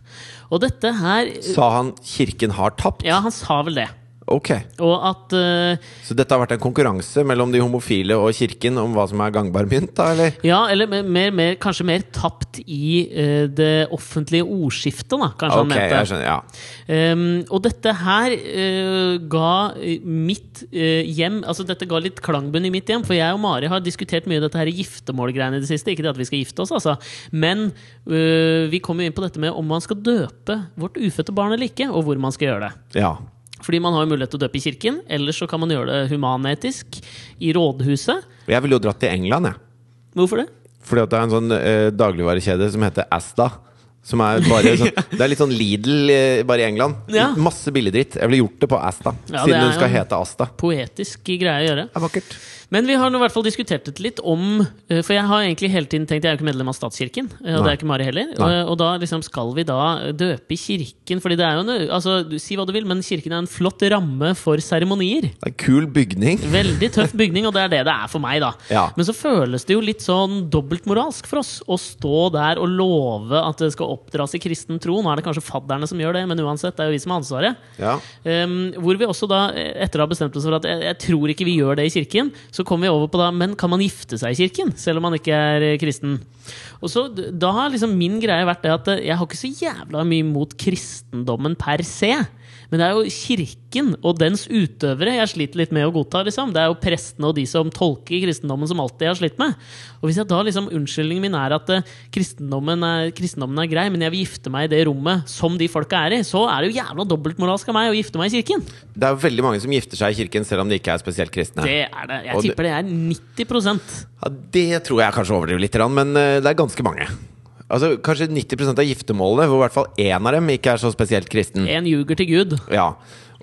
Og dette her uh, Sa han 'kirken har tapt'? Ja, han sa vel det. Ok. Og at uh, Så dette har vært en konkurranse mellom de homofile og kirken om hva som er gangbar mynt, da, eller? Ja, eller mer, mer, kanskje mer tapt i uh, det offentlige ordskiftet, da, kanskje han Ok, mente. jeg skjønner. Ja. Um, og dette her uh, ga mitt hjem Altså dette ga litt klangbunn i mitt hjem, for jeg og Mari har diskutert mye dette her giftermålgreiene i det siste. Ikke det at vi skal gifte oss, altså. Men vi kom jo inn på dette med om man skal døpe vårt ufødte barn eller ikke, og hvor man skal gjøre det. ja. Fordi man har jo mulighet til å døpe i kirken, eller så kan man gjøre det humanetisk i rådhuset. Jeg ville jo dratt til England, jeg. Hvorfor det? Fordi at det er en sånn eh, dagligvarekjede som heter Asda. Som er bare sånn, Det er litt sånn Lidl eh, bare i England. Ja. Masse billigdritt. Jeg ville gjort det på Asta. Ja, siden hun skal hete Asta. Poetisk greie å gjøre. Det er vakkert. Men vi har nå i hvert fall diskutert det litt om eh, For jeg har egentlig hele tiden tenkt Jeg er jo ikke medlem av statskirken, og og det er ikke Mari heller. Og, og da liksom skal vi da døpe kirken Fordi det er jo en, altså, Si hva du vil, men kirken er en flott ramme for seremonier. Det er en kul bygning. Veldig tøff bygning, og det er det det er for meg, da. Ja. Men så føles det jo litt sånn dobbeltmoralsk for oss å stå der og love at det skal oppdras i kristen tro. Nå er det kanskje fadderne som gjør det, men uansett, det er jo vi som har ansvaret. Ja. Um, hvor vi også da, etter å ha bestemt oss for at jeg, jeg tror ikke vi gjør det i kirken, så kommer vi over på da Men kan man gifte seg i kirken, selv om man ikke er eh, kristen? Og så Da har liksom min greie vært det at eh, jeg har ikke så jævla mye mot kristendommen per se. Men det er jo kirken og dens utøvere jeg sliter litt med å godta. liksom. Det er jo prestene og de som tolker kristendommen, som alltid har slitt med. Og hvis jeg da liksom, Unnskyldningen min er at eh, kristendommen, er, kristendommen er grei, men jeg vil gifte meg i det rommet som de folka er i, så er det jo jævla dobbeltmoralsk av meg å gifte meg i kirken. Det er jo veldig mange som gifter seg i kirken selv om de ikke er spesielt kristne. Det er det. Jeg Og tipper det er 90 Ja, det tror jeg kanskje overdriver litt, men eh, det er ganske mange. Altså Kanskje 90% av giftermålene, hvor i hvert fall én av dem ikke er så spesielt kristen. En ljuger til Gud. Ja.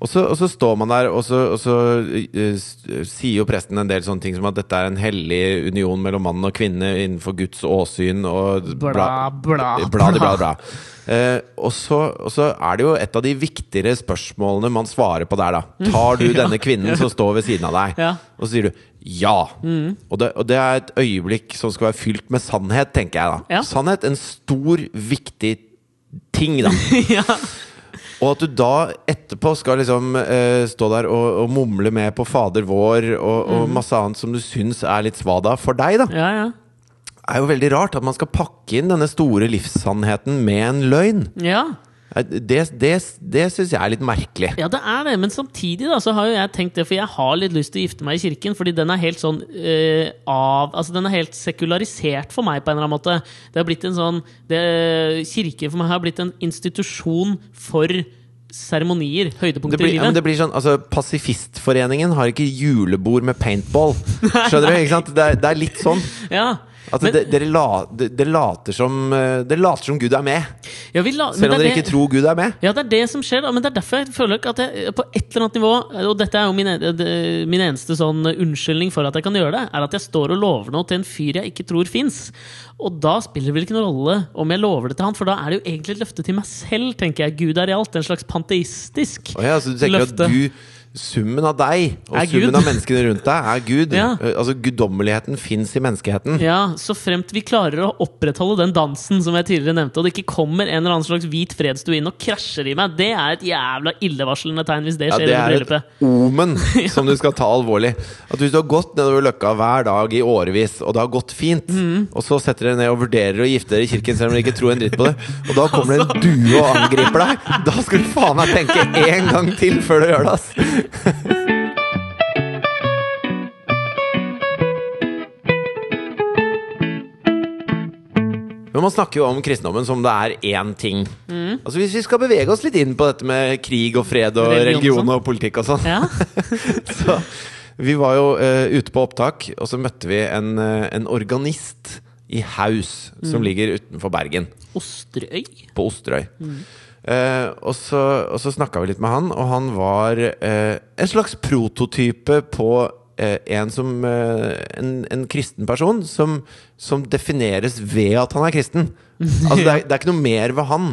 Og så, og så står man der, og så, og så uh, sier jo presten en del sånne ting som at dette er en hellig union mellom mann og kvinne innenfor Guds åsyn og Bla, bla, bla, bla, bla. Uh, og, så, og så er det jo et av de viktigere spørsmålene man svarer på der, da. Tar du denne kvinnen som står ved siden av deg? Ja. Og så sier du ja. Og, det, og det er et øyeblikk som skal være fylt med sannhet, tenker jeg da. Ja. Sannhet, en stor, viktig ting, da. ja. Og at du da etterpå skal liksom uh, stå der og, og mumle med på Fader vår og, og masse annet som du syns er litt svada for deg, da. ja, ja. er jo veldig rart at man skal pakke inn denne store livssannheten med en løgn. Ja. Det, det, det syns jeg er litt merkelig. Ja, det er det, men samtidig da, så har jo jeg tenkt det, for jeg har litt lyst til å gifte meg i kirken, fordi den er helt sånn øh, av Altså, den er helt sekularisert for meg, på en eller annen måte. Det har blitt en sånn det, Kirken for meg har blitt en institusjon for seremonier, høydepunkter blir, i ja, men livet. det blir sånn, altså Pasifistforeningen har ikke julebord med paintball. Skjønner du? ikke sant? Det er, det er litt sånn. Ja, At men, dere, la, dere later som eh, Dere later som Gud er med, ja, la, selv om er dere det- ikke tror Gud er med. Ja, det er det som skjer, da. Men det er derfor jeg føler ikke at jeg på et eller annet nivå Og dette er jo min, min eneste sånn unnskyldning for at jeg kan gjøre det, er at jeg står og lover noe til en fyr jeg ikke tror fins. Og da spiller det vel ikke noen rolle om jeg lover det til han, for da er det jo egentlig et løfte til meg selv, tenker jeg. Gud er i alt. En slags panteistisk oh ja, så du tenker løfte. at du Summen av deg og Er summen Gud. av menneskene rundt deg er Gud. Ja. Eh, Altså Guddommeligheten fins i menneskeheten. Ja, så fremt vi klarer å opprettholde den dansen som jeg tidligere nevnte, og det ikke kommer en eller annen slags hvit fredsdue inn og krasjer i meg, det er et jævla illevarslende tegn hvis det Ja, skjer det i er et omen som du skal ta alvorlig. At Hvis du har gått nedover løkka hver dag i årevis, og det har gått fint, mm. og så setter dere ned og vurderer å gifte dere i kirken selv om dere ikke tror en dritt på det, og da kommer det en due og angriper deg, da skal du faen meg tenke én gang til før du gjør det, ass! Men man snakker jo om kristendommen som det er én ting. Mm. Altså Hvis vi skal bevege oss litt inn på dette med krig og fred og Religion og religion sånn. og politikk og sånn Ja. så vi var jo uh, ute på opptak, og så møtte vi en, uh, en organist i Haus, Mm. som ligger utenfor Bergen, Osterøy. på Osterøy. Eh, og så, og så snakka vi litt med han, og han var eh, en slags prototype på eh, en som eh, en, en kristen person som, som defineres ved at han er kristen. Altså det er, det er ikke noe mer ved han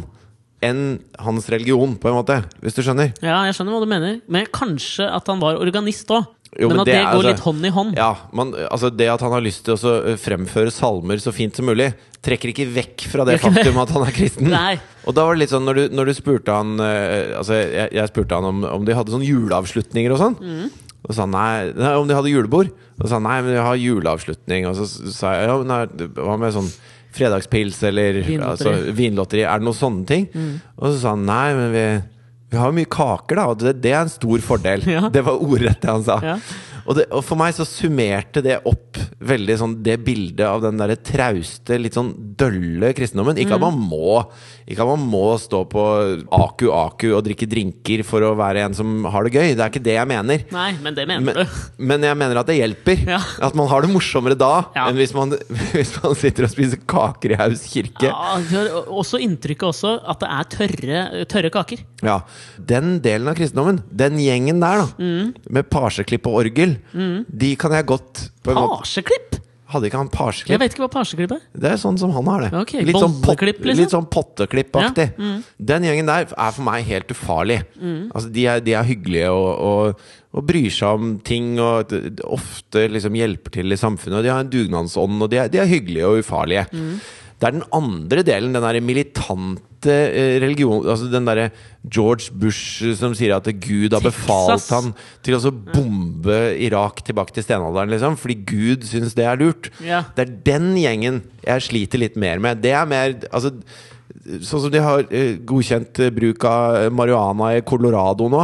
enn hans religion, på en måte, hvis du skjønner. Ja, jeg skjønner hva du mener. Men kanskje at han var organist òg. Jo, Men men at det det, går altså- litt hånd i hånd. Ja, man, altså Det at han har lyst til å eh, fremføre salmer så fint som mulig, trekker ikke vekk fra det faktum at han er kristen. Nei. Og da var det litt sånn, når du, når du spurte han eh, Altså, jeg, jeg spurte han om, om de hadde sånn juleavslutninger og sånn. Mm. Og sa nei, nei, om de hadde julebord. Og sa nei, men vi har juleavslutning. Og så sa jeg ja, er- hva med sånn fredagspils eller Vinlotteri. altså, vinlotteri? Er det noen sånne ting? Mm. Og så sa han nei, men vi, vi har jo mye kaker, da, og det, det er en stor fordel. Ja. Det var ordrett det han sa. Ja. Og, det, og for meg så summerte det opp veldig sånn det bildet av den derre trauste, litt sånn dølle kristendommen. Ikke at man må Ikke at man må stå på Aku Aku og drikke drinker for å være en som har det gøy. Det er ikke det jeg mener. Nei, men det mener Men, du. men jeg mener at det hjelper. Ja. At man har det morsommere da Ja. enn hvis man, hvis man sitter og spiser kaker i Haus kirke. Ja, også inntrykket også at det er tørre, tørre kaker. Ja, Den delen av kristendommen, den gjengen der, da, Mm. med parseklipp og orgel, til. De kan jeg godt Paseklipp? Hadde ikke han Jeg vet ikke hva parseklipp er. Det er sånn som han har det. Okay, litt, sånn pot, liksom? litt sånn potteklippaktig. Ja, mm. Den gjengen der er for meg helt ufarlig. Altså, de, er, de er hyggelige og, og, og bryr seg om ting og ofte liksom hjelper til i samfunnet. Og de har en dugnadsånd, og de er, de er hyggelige og ufarlige. Mm. Det er den andre delen, den derre militante eh, religion Altså den derre George Bush eh, som sier at Gud har Texas. befalt han til å bombe Irak tilbake til stenalderen, liksom. Fordi Gud syns det er lurt. Ja. Det er den gjengen jeg sliter litt mer med. Det er mer altså, Sånn som de har eh, godkjent bruk av marihuana i Colorado nå.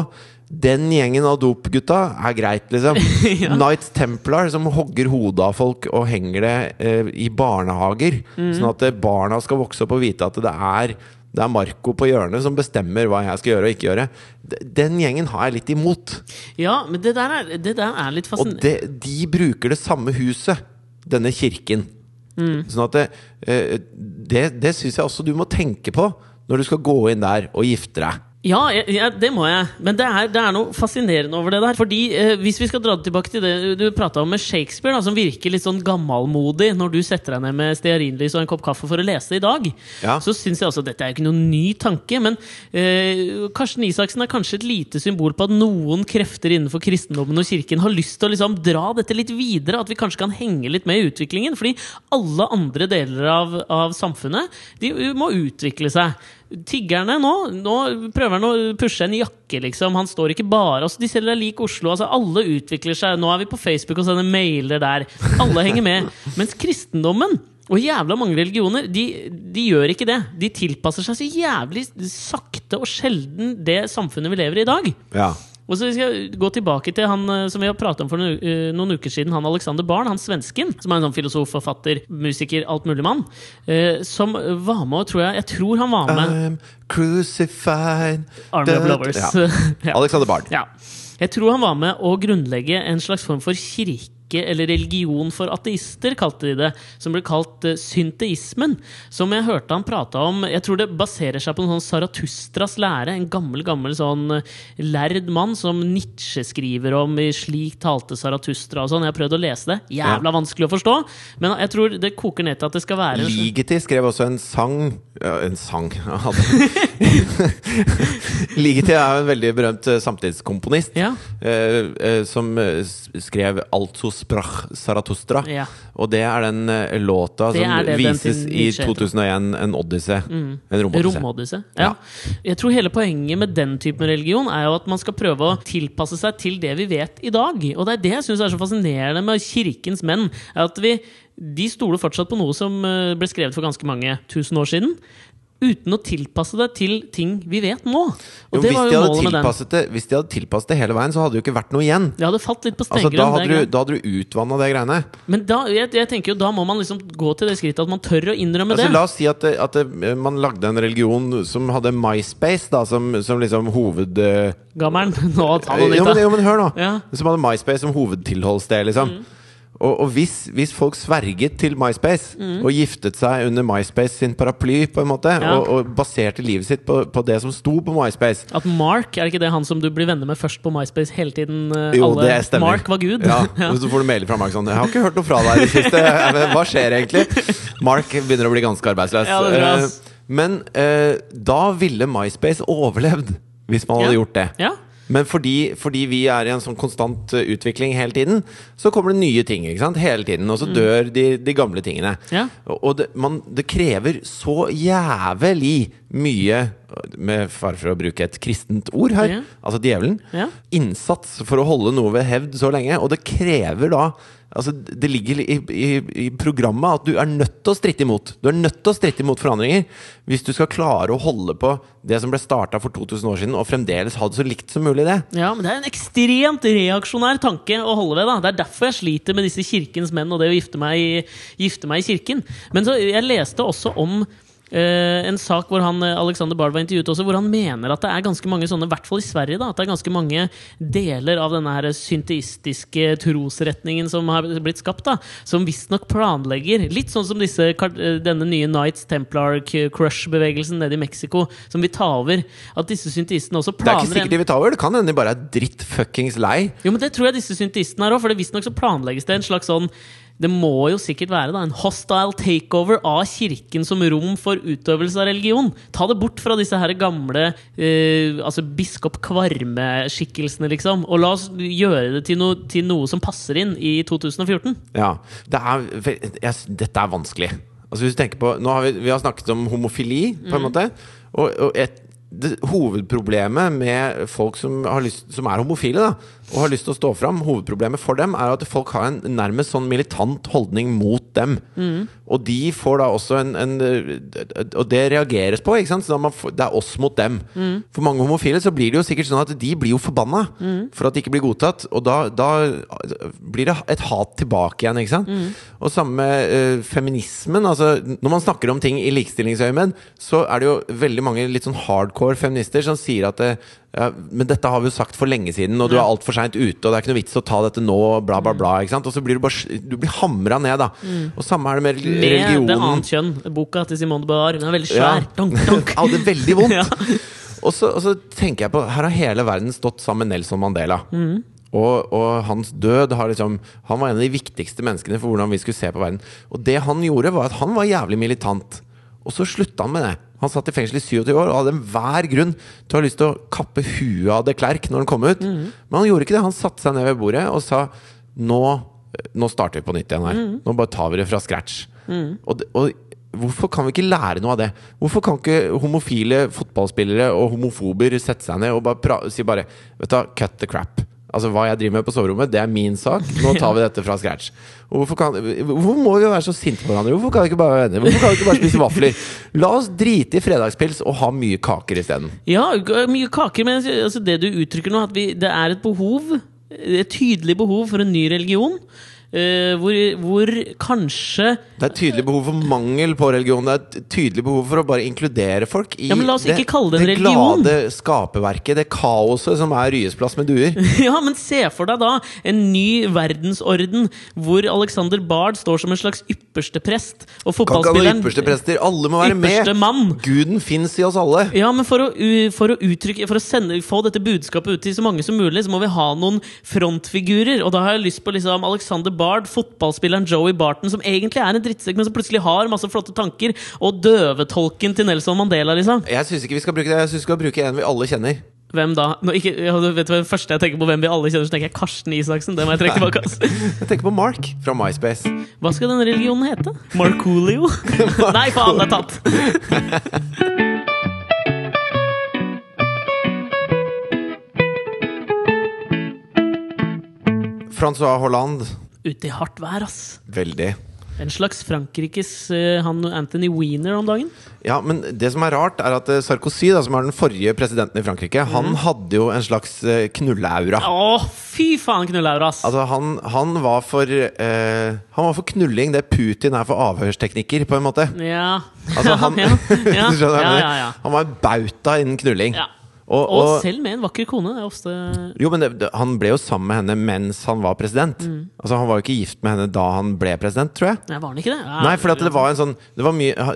Den gjengen av dopgutta er greit, liksom. Ja. Knights Templar som hogger hodet av folk og henger det eh, i barnehager. Mm. Sånn at eh, barna skal vokse opp og vite at det er det er Marco på hjørnet som bestemmer hva jeg skal gjøre og ikke gjøre. Den gjengen har jeg litt imot. Ja, men det der er, det der er litt Og det, de bruker det samme huset, denne kirken. Sånn at det, eh, det, det syns jeg også du må tenke på når du skal gå inn der og gifte deg. Ja, jeg, det må jeg. Men det er, det er noe fascinerende over det der. Fordi eh, Hvis vi skal dra det tilbake til det du prata om med Shakespeare, da, som virker litt sånn gammalmodig når du setter deg ned med stearinlys og en kopp kaffe for å lese i dag, Ja. så syns jeg altså dette er ikke noen ny tanke. Men eh, Karsten Isaksen er kanskje et lite symbol på at noen krefter innenfor kristendommen og kirken har lyst til å liksom dra dette litt videre. At vi kanskje kan henge litt med i utviklingen. Fordi alle andre deler av, av samfunnet De må utvikle seg. Tiggerne nå, nå prøver han å pushe en jakke, liksom. Han står ikke bare altså, De selger lik Oslo. Altså, alle utvikler seg. Nå er vi på Facebook og sender mailer der. Alle henger med. Mens kristendommen og jævla mange religioner de, de gjør ikke det. De tilpasser seg så jævlig sakte og sjelden det samfunnet vi lever i i dag. Ja. Og så vi skal gå tilbake til han eh, som vi har pratet om for noen, eh, uker siden, han Alexander Barn, han svensken, som er en sånn filosof, forfatter, musiker, alt mulig mann, eh, som var med tror jeg Jeg tror han var med I'm crucified Army of Lovers. Ja. Alexander Barn. Ja. Jeg tror han var med å grunnlegge en slags form for kirke eller religion for ateister, kalte de det. Som ble kalt uh, synteismen. Som jeg hørte han prata om Jeg tror det baserer seg på en sånn Saratustras lære. En gammel, gammel sånn uh, lærd mann som Nietzsche skriver om i 'Slik talte Saratustra' og sånn. Jeg har prøvd å lese det. Jævla vanskelig å forstå. Men jeg tror det koker ned til at det skal være Ligeti skrev også en sang ja, En sang Ligeti er jo en veldig berømt eh, samtidskomponist. Ja. eh, eh, som eh, skrev 'Also sprach Zarathustra'. Ja. Og det er den eh, låta Det som det vises i 2001, en odyssé. En romodyssé. Romodyssé. Ja. Jeg tror hele poenget med den typen religion er jo at man skal prøve å tilpasse seg til det vi vet i dag. Og det er det jeg syns er så fascinerende med kirkens menn. at vi, De stoler fortsatt på noe som eh, ble skrevet for ganske mange tusen år siden. Uten å tilpasse det til ting vi vet nå. Og Jo, det hvis, var de jo hadde målet med den. tilpasset det, hvis de hadde tilpasset det hele veien, så hadde det jo ikke vært noe igjen. Det hadde falt litt på Altså, da, hadde du, da hadde du utvanna det greiene. Men da, jeg, jeg tenker jo, da må man liksom gå til det skrittet at man tør å innrømme Altså, det. la oss si at, at det, man lagde en religion som hadde MySpace da, som, som liksom hoved... eh, Gammelen, nå ta han jo, nytt, men, jo, men hør nå! Ja. Som hadde MySpace som hovedtilholdssted, liksom. Og, og hvis, hvis folk sverget til MySpace og giftet seg under MySpace sin paraply, på en måte, Ja. og, og baserte livet sitt på, på det som sto på MySpace At Mark, er ikke det han som du blir venner med først på MySpace hele tiden? eh, Jo, alle, det stemmer. Mark var Gud. Ja, Ja. og Så får du mailer fra Mark sånn 'Jeg har ikke hørt noe fra deg i det siste. Hva skjer egentlig?' Mark begynner å bli ganske arbeidsløs. Ja, det er bra. Eh, Men eh, da ville MySpace overlevd, hvis man hadde gjort det. Ja. Men fordi, fordi vi er i en sånn konstant eh, utvikling hele tiden, så kommer det nye ting. ikke sant? Hele tiden, Og så dør de, de gamle tingene. Mm. Ja. Og det, man, det krever så jævlig mye, med fare for å bruke et kristent ord her, Ja. altså djevelen, Ja. innsats for å holde noe ved hevd så lenge. Og det krever da Altså, det ligger i, i, i programmet at du er nødt til å stritte imot. Du er nødt til å stritte imot forandringer hvis du skal klare å holde på det som ble starta for 2000 år siden, og fremdeles ha det så likt som mulig, det. ja, men det er en ekstremt reaksjonær tanke å holde ved. da Det er derfor jeg sliter med disse kirkens menn og det å gifte meg gifte meg i kirken. Men så, jeg leste også om en sak hvor han, eh, Alexander Bard var intervjuet også, hvor han mener at det er ganske mange sånne, i hvert fall i Sverige, da, at det er ganske mange deler av denne her synteistiske trosretningen som har blitt skapt, da, som visstnok planlegger Litt sånn som disse, eh, denne nye Knights Templar Crush-bevegelsen nede i Mexico, som vil ta over. At disse synteistene også planer Det er ikke sikkert de vil ta over. Det kan hende de bare er dritt fuckings lei. Jo, men det tror jeg disse synteistene er òg, for visstnok så planlegges det en slags sånn det må jo sikkert være da, en hostile takeover av kirken som rom for utøvelse av religion. Ta det bort fra disse her gamle eh, altså biskop Kvarme-skikkelsene, liksom. Og la oss gjøre det til, noe- til noe som passer inn i 2014. Ja, det er, jeg, dette er vanskelig. Altså hvis du tenker på, nå har vi, vi har snakket om homofili, på en måte. Og, og et, det, hovedproblemet med folk som, har lyst, som er homofile, da, og har lyst til å stå fram, hovedproblemet for dem er at folk har en nærmest sånn militant holdning mot dem. Og de får da også en, en Og det reageres på, ikke sant? Så da man får, det er oss mot dem. For mange homofile så blir det jo sikkert sånn at de blir jo forbanna for at de ikke blir godtatt. Og da, da blir det et hat tilbake igjen, ikke sant? Og samme med eh, feminismen. Altså, når man snakker om ting i likestillingsøyemed, så er det jo veldig mange litt sånn hardcore feminister som sier at det, ja, men dette har vi jo sagt for lenge siden, og du er altfor seint ute, og det er ikke noe vits å ta dette nå, bla, bla, bla. Ikke sant? Og så blir du bare Du blir hamra ned, da. Og samme er det med Med Det religionen. annet kjønn. Boka til Simone de Beauvoir. Den er veldig Ja. svær. Donk, ja, det er veldig vondt. Ja. og, så, og så tenker jeg på Her har hele verden stått sammen med Nelson Mandela. Og, og hans død har liksom Han var en av de viktigste menneskene for hvordan vi skulle se på verden. Og det han gjorde, var at han var jævlig militant. Og så slutta han med det. Han satt i fengsel i 27 år og hadde enhver grunn til å ha lyst til å kappe huet av de Klerk når han kom ut. Men han gjorde ikke det. Han satte seg ned ved bordet og sa nå, nå starter vi på nytt igjen her. Nå bare tar vi det fra scratch. Og, og Hvorfor kan vi ikke lære noe av det? Hvorfor kan ikke homofile fotballspillere og homofober sette seg ned og bare si bare Vet du cut the crap. Altså Hva jeg driver med på soverommet, det er min sak. Nå tar vi dette fra scratch. Hvorfor, kan, hvorfor må vi være så sinte på hverandre? Hvorfor kan vi ikke bare være venner? Hvorfor kan vi ikke bare spise vafler? La oss drite i fredagspils og ha mye kaker isteden. Ja, mye kaker, men altså, det du uttrykker nå, at vi, det er et behov, et tydelig behov for en ny religion, eh, hvor, hvor kanskje Det er tydelig behov for mangel på religion. Det er et tydelig behov for å bare inkludere folk i Ja, men la oss ikke kalle det en det religion. glade skaperverket, det kaoset som er Ryes plass med duer. Ja, men se for deg da en ny verdensorden hvor Alexander Bard står som en slags ypperste prest, og fotballspilleren ypperste prester. Alle må være med. Mann. Guden fins i oss alle. Ja, men for å, for å uttrykke For å sende, få dette budskapet ut til så mange som mulig, så må vi ha noen frontfigurer. Og da har jeg lyst på liksom Alexander Bard, fotballspilleren Joey Barton, som egentlig er en drittsekk, men som plutselig har masse flotte tanker, og døvetolken til Nelson Mandela, liksom. Jeg syns ikke vi skal bruke det. Jeg synes vi skal bruke en vi alle kjenner. Hvem da? Nå, ikke, vet du hva første jeg tenker på hvem vi alle kjenner, så tenker jeg Karsten Isaksen. Det må jeg trekke tilbake. Jeg tenker på Mark fra MySpace. Hva skal denne religionen hete? Markoolio? Nei, faen, det er tatt! Francois Hollande. Ute i hardt vær, ass. Veldig. En slags Frankrikes eh, han Anthony Weiner om dagen. Ja, men det som er rart, er at eh, Sarkozy, da, som er den forrige presidenten i Frankrike, han hadde jo en slags eh, knulleaura. Å, fy faen, knulleaura, ass! Altså, han, han var for eh, Han var for knulling det Putin er for avhørsteknikker, på en måte. Ja. Altså, han, ja, ja, ja, ja. Han var en bauta innen knulling. ja. Og, Og og, selv med en vakker kone. Det er ofte jo, men det, han ble jo sammen med henne mens han var president. Mm. Altså, han var jo ikke gift med henne da han ble president, tror jeg. Nei, var han ikke det? Ja, Nei, for det var en sånn det var mye,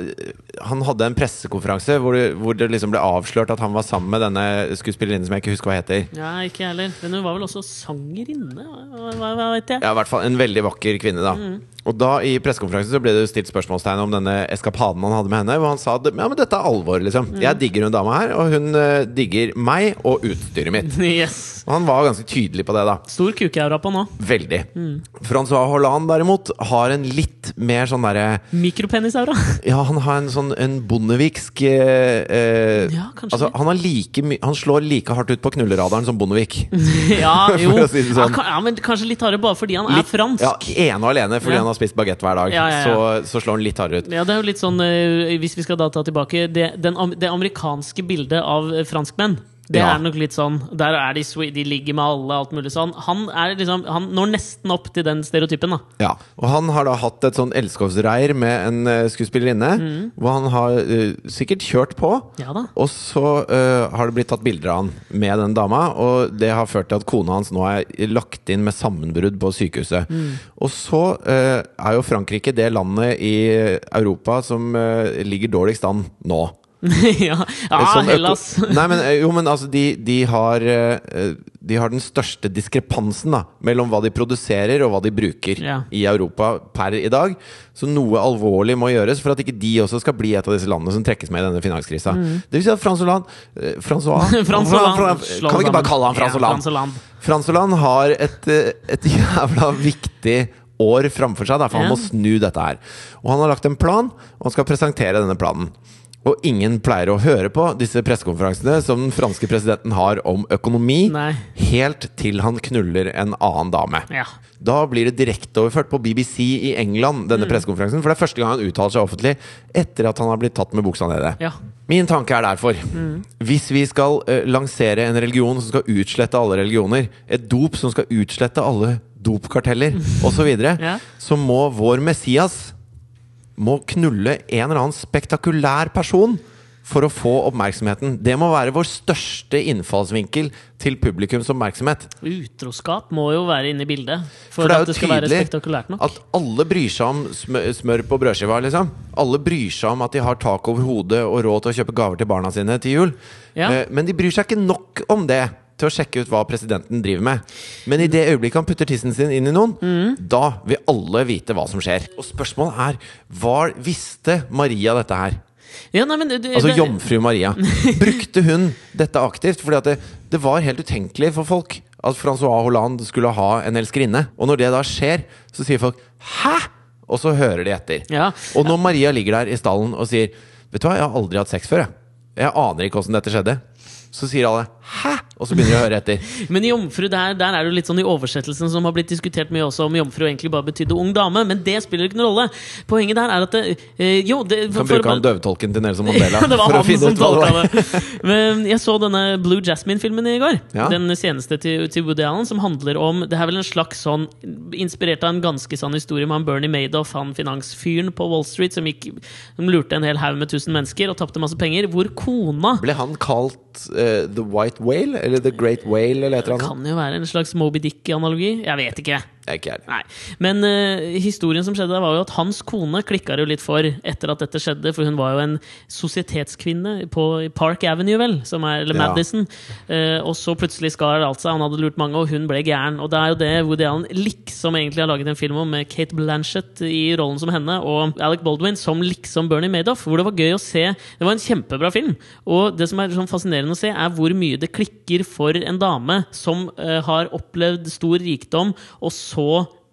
Han hadde en pressekonferanse hvor det, hvor det liksom ble avslørt at han var sammen med denne skuespillerinnen som jeg ikke husker hva heter. Ja, ikke heller. Men hun var vel også sangerinne? Hva, hva, hva vet jeg? Ja, i hvert fall en veldig vakker kvinne, da. Mm. Og da i pressekonferansen så ble det jo stilt spørsmålstegn om denne eskapaden han hadde med henne. Hvor han sa at ja, men dette er alvor, liksom. Mm. Jeg digger hun dama her, og hun eh, digger meg og utstyret mitt. Yes. Han var ganske tydelig på det, da. Stor kukeaura på nå. Veldig. Mm. Francois Hollande derimot har en litt mer sånn derre Mikropenisaura. Ja, han har en sånn en bondeviksk eh, eh, Ja, Altså, han, har like han slår like hardt ut på knulleradaren som Bondevik. ja, jo. Si sånn. ja, ja, men kanskje litt hardere bare fordi han er fransk. Ja, ene og alene fordi han har spist bagett hver dag. Så, så slår han litt hardere ut. Ja, det er jo litt sånn, eh, hvis vi skal da ta tilbake Det, den, det amerikanske bildet av franskmenn Det Ja. er nok litt sånn Der er de, de ligger med alle, alt mulig sånn. Han, liksom, han når nesten opp til den stereotypen, da. Ja, og han har da hatt et sånn elskovsreir med en uh, skuespillerinne, hvor han har uh, sikkert kjørt på. Ja da. Og så uh, har det blitt tatt bilder av han med den dama, og det har ført til at kona hans nå er lagt inn med sammenbrudd på sykehuset. Og så er jo Frankrike det landet i Europa som ligger dårligst an nå. ja, ja Sånn Hellas. Nei, men, eh, jo, men altså, de, de, har, eh, de har den største diskrepansen da, mellom hva de produserer og hva de bruker Ja. i Europa per i dag. Så noe alvorlig må gjøres for at ikke de også skal bli et av disse landene som trekkes med i denne finanskrisa. Det vil si at Frans Hollande eh, Francois Mm. Kan vi ikke bare kalle han Frans Hollande? Ja, Frans Hollande har et, eh, et jævla viktig år framfor seg, da, for han må snu dette her. Og han har lagt en plan, og han skal presentere denne planen. Og ingen pleier å høre på disse pressekonferansene som den franske presidenten har om økonomi, Nei. helt til han knuller en annen dame. Ja. Da blir det direkteoverført på BBC i England, denne pressekonferansen. For det er første gang han uttaler seg offentlig etter at han har blitt tatt med buksa nede. ja. Min tanke er derfor Hvis vi skal uh, lansere en religion som skal utslette alle religioner, et dop som skal utslette alle dopkarteller osv., så, videre, Ja. så må vår Messias må knulle en eller annen spektakulær person for å få oppmerksomheten. Det må være vår største innfallsvinkel til publikums oppmerksomhet. Utroskap må jo være inne i bildet for, For det er jo det tydelig at alle bryr seg om smør, smør på brødskiva, liksom. Alle bryr seg om at de har tak over hodet og råd til å kjøpe gaver til barna sine til jul. Ja. Eh, Men de bryr seg ikke nok om det til å sjekke ut hva presidenten driver med. Men i det øyeblikket han putter tissen sin inn i noen, Mm. da vil alle vite hva som skjer. Og spørsmålet er hva visste Maria dette her? Ja, nei, men, du, Altså jomfru Maria. Brukte hun dette aktivt? Fordi at det, det var helt utenkelig for folk at Francois Hollande skulle ha en elskerinne. Og når det da skjer, så sier folk 'hæ?! Og så hører de etter. Ja. Og når Maria ligger der i stallen og sier 'vet du hva, jeg har aldri hatt sex før', jeg. Jeg aner ikke åssen dette skjedde. Så sier alle 'hæ?! Og så begynner de å høre etter. Men jomfru, der, der er det litt sånn i oversettelsen som har blitt diskutert mye også, om jomfru egentlig bare betydde ung dame. Men det spiller ikke noen rolle. Poenget der er at det, øh, Jo, det, Kan for- bruke han døvetolken til Nelson Mandela. Ja, det var for å finne som ut det. Men jeg så denne Blue Jasmine-filmen i går. Ja. Den seneste til, til Woody Allen, som handler om Det er vel en slags sånn Inspirert av en ganske sann historie med han Bernie Madoff, han finansfyren på Wall Street som, gikk, som lurte en hel haug med tusen mennesker og tapte masse penger. Hvor kona Ble han kalt uh, The White Whale? Eller The Great Whale? Eller et eller annet? Det kan jo være en slags Moby Dick-analogi. Jeg vet ikke. Det er ikke jeg. Nei. Men uh, historien som skjedde, var jo at hans kone klikka det jo litt for etter at dette skjedde, for hun var jo en sosietetskvinne på Park Avenue, vel, som er, eller Ja. Madison. Eh, og så plutselig skar alt seg, han hadde lurt mange, og hun ble gæren. Og det er jo det Woody Allen liksom egentlig har laget en film om, med Kate Blanchett i rollen som henne, og Alec Baldwin som liksom Bernie Madoff, hvor det var gøy å se. Det var en kjempebra film. Og det som er sånn fascinerende å se, er hvor mye det klikker for en dame som uh, har opplevd stor rikdom, og så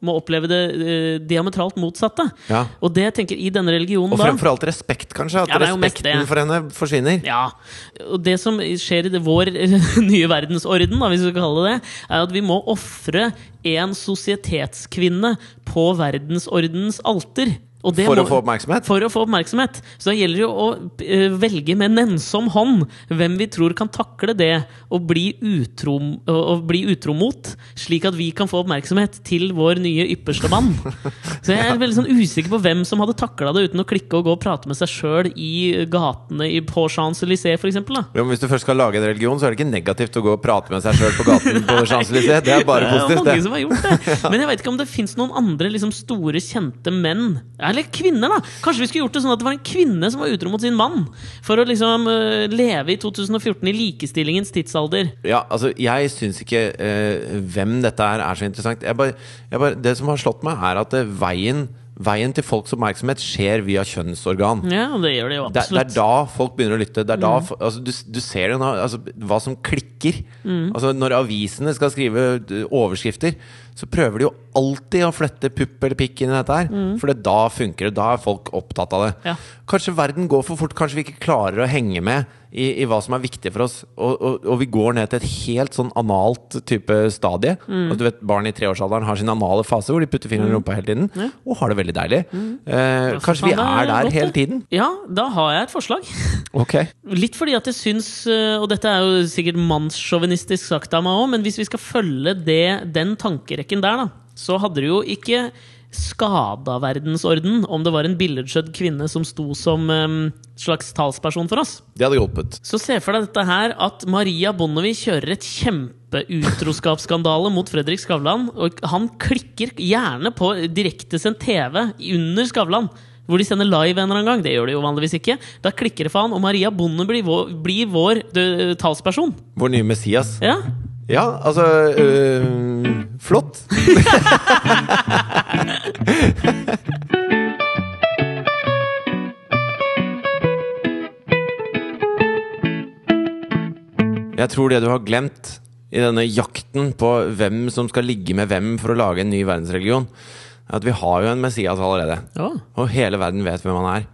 må oppleve det eh, diametralt motsatte. Ja. Og det jeg tenker i denne religionen Og fremfor alt respekt, kanskje? At Ja, respekten for henne forsvinner? Ja, og det som skjer i det, vår nye verdensorden, da, hvis vi skal kalle det det, er at vi må ofre en sosietetskvinne på verdensordenens alter. For må- å få oppmerksomhet? For å få oppmerksomhet. Så da gjelder det jo å uh, velge med nennsom hånd hvem vi tror kan takle det å bli utro, å bli utro mot, slik at vi kan få oppmerksomhet til vår nye ypperste mann. Så jeg er veldig sånn usikker på hvem som hadde takla det uten å klikke og gå og prate med seg sjøl i gatene i, på Champs-Élysées, f.eks. Ja, hvis du først skal lage en religion, så er det ikke negativt å gå og prate med seg sjøl på gaten på Champs-Élysées. Det er bare Det er positivt, mange det. som har gjort det. Men jeg vet ikke om det fins noen andre liksom, store, kjente menn. Eller kvinner, da! Kanskje vi skulle gjort det sånn at det var en kvinne som var utro mot sin mann? For å liksom uh, leve i 2014 i likestillingens tidsalder. Ja, altså, jeg syns ikke uh, hvem dette er, er så interessant. Jeg bare, jeg bare, det som har slått meg, er at uh, veien, veien til folks oppmerksomhet skjer via kjønnsorgan. Ja, det gjør det jo Det, det er da folk begynner å lytte. Det er da, mm. altså, du, du ser jo nå altså, hva som klikker. Altså, når avisene skal skrive overskrifter, så prøver de jo alltid å flytte pupp eller pikk inn i dette her. For det da funker det. Da er folk opptatt av det. Ja. Kanskje verden går for fort. Kanskje vi ikke klarer å henge med i, i hva som er viktig for oss. Og, og, og vi går ned til et helt sånn analt type stadie. Og du vet, Barn i treårsalderen har sin anale fase hvor de putter fingeren i rumpa hele tiden. Og har det veldig deilig. Eh, kanskje vi er er der godt, hele tiden. Ja, da har jeg et forslag. Okay. Litt fordi at jeg syns, øh, og dette er jo sikkert mannssjåvinistisk sagt av meg òg, men hvis vi skal følge det, den tankerekken der, da, så hadde det jo ikke skada verdensorden om det var en billedskjødd kvinne som sto som um, slags talsperson for oss. Det hadde hjulpet. Så se for deg dette her at Maria Bonnevie kjører et kjempeutroskapsskandale mot Fredrik Skavlan, og han klikker gjerne på direktesendt TV under Skavlan. Hvor de sender live en eller annen gang. Det gjør de jo vanligvis ikke. Da klikker det for han, og Maria Bonde blir vår, blir vår dø- talsperson. Vår nye Messias. Ja, Ja, altså øh, Flott. Jeg tror det du har glemt i denne jakten på hvem som skal ligge med hvem for å lage en ny verdensreligion, er at vi har jo en Messias allerede. ja. Og hele verden vet hvem han er.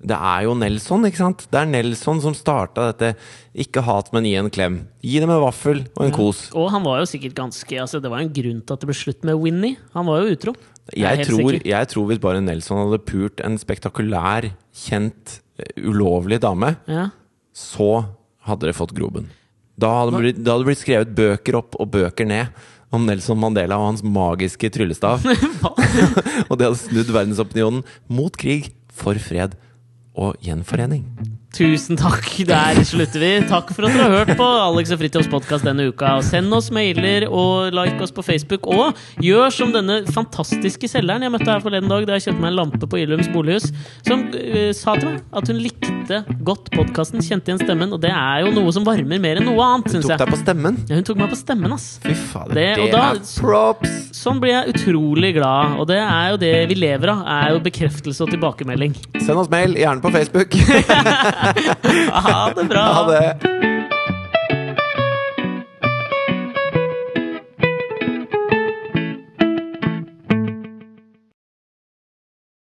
Det er jo Nelson, ikke sant? Det er Nelson som starta dette 'ikke hat, men gi en klem'. Gi dem en vaffel og en kos. Og han var jo sikkert ganske altså Det var en grunn til at det ble slutt med Winnie. Han var jo utro. Jeg tror, jeg tror hvis bare Nelson hadde pult en spektakulær, kjent, eh, ulovlig dame, Ja. så hadde det fått groben. Da hadde det blitt, hadde blitt skrevet bøker opp og bøker ned om Nelson Mandela og hans magiske tryllestav. og det hadde snudd verdensopinionen mot krig, for fred og gjenforening. Tusen takk. Der slutter vi. Takk for at dere har hørt på Alex og Fridtjofs podkast denne uka. Send oss mailer og like oss på Facebook. Og gjør som denne fantastiske selgeren jeg møtte her forleden dag da jeg kjøpte meg en lampe på Illums bolighus, som uh, sa til meg at hun likte godt podkasten, kjente igjen stemmen, og det er jo noe som varmer mer enn noe annet, syns Tok deg på stemmen. Ja, hun tok meg på stemmen, ass. Fy fader, Det- det, da- er props! Sånn blir jeg utrolig glad, og det er jo det vi lever av. Er jo bekreftelse og tilbakemelding. Send oss mail, gjerne på Facebook. Ha det bra! Ha det!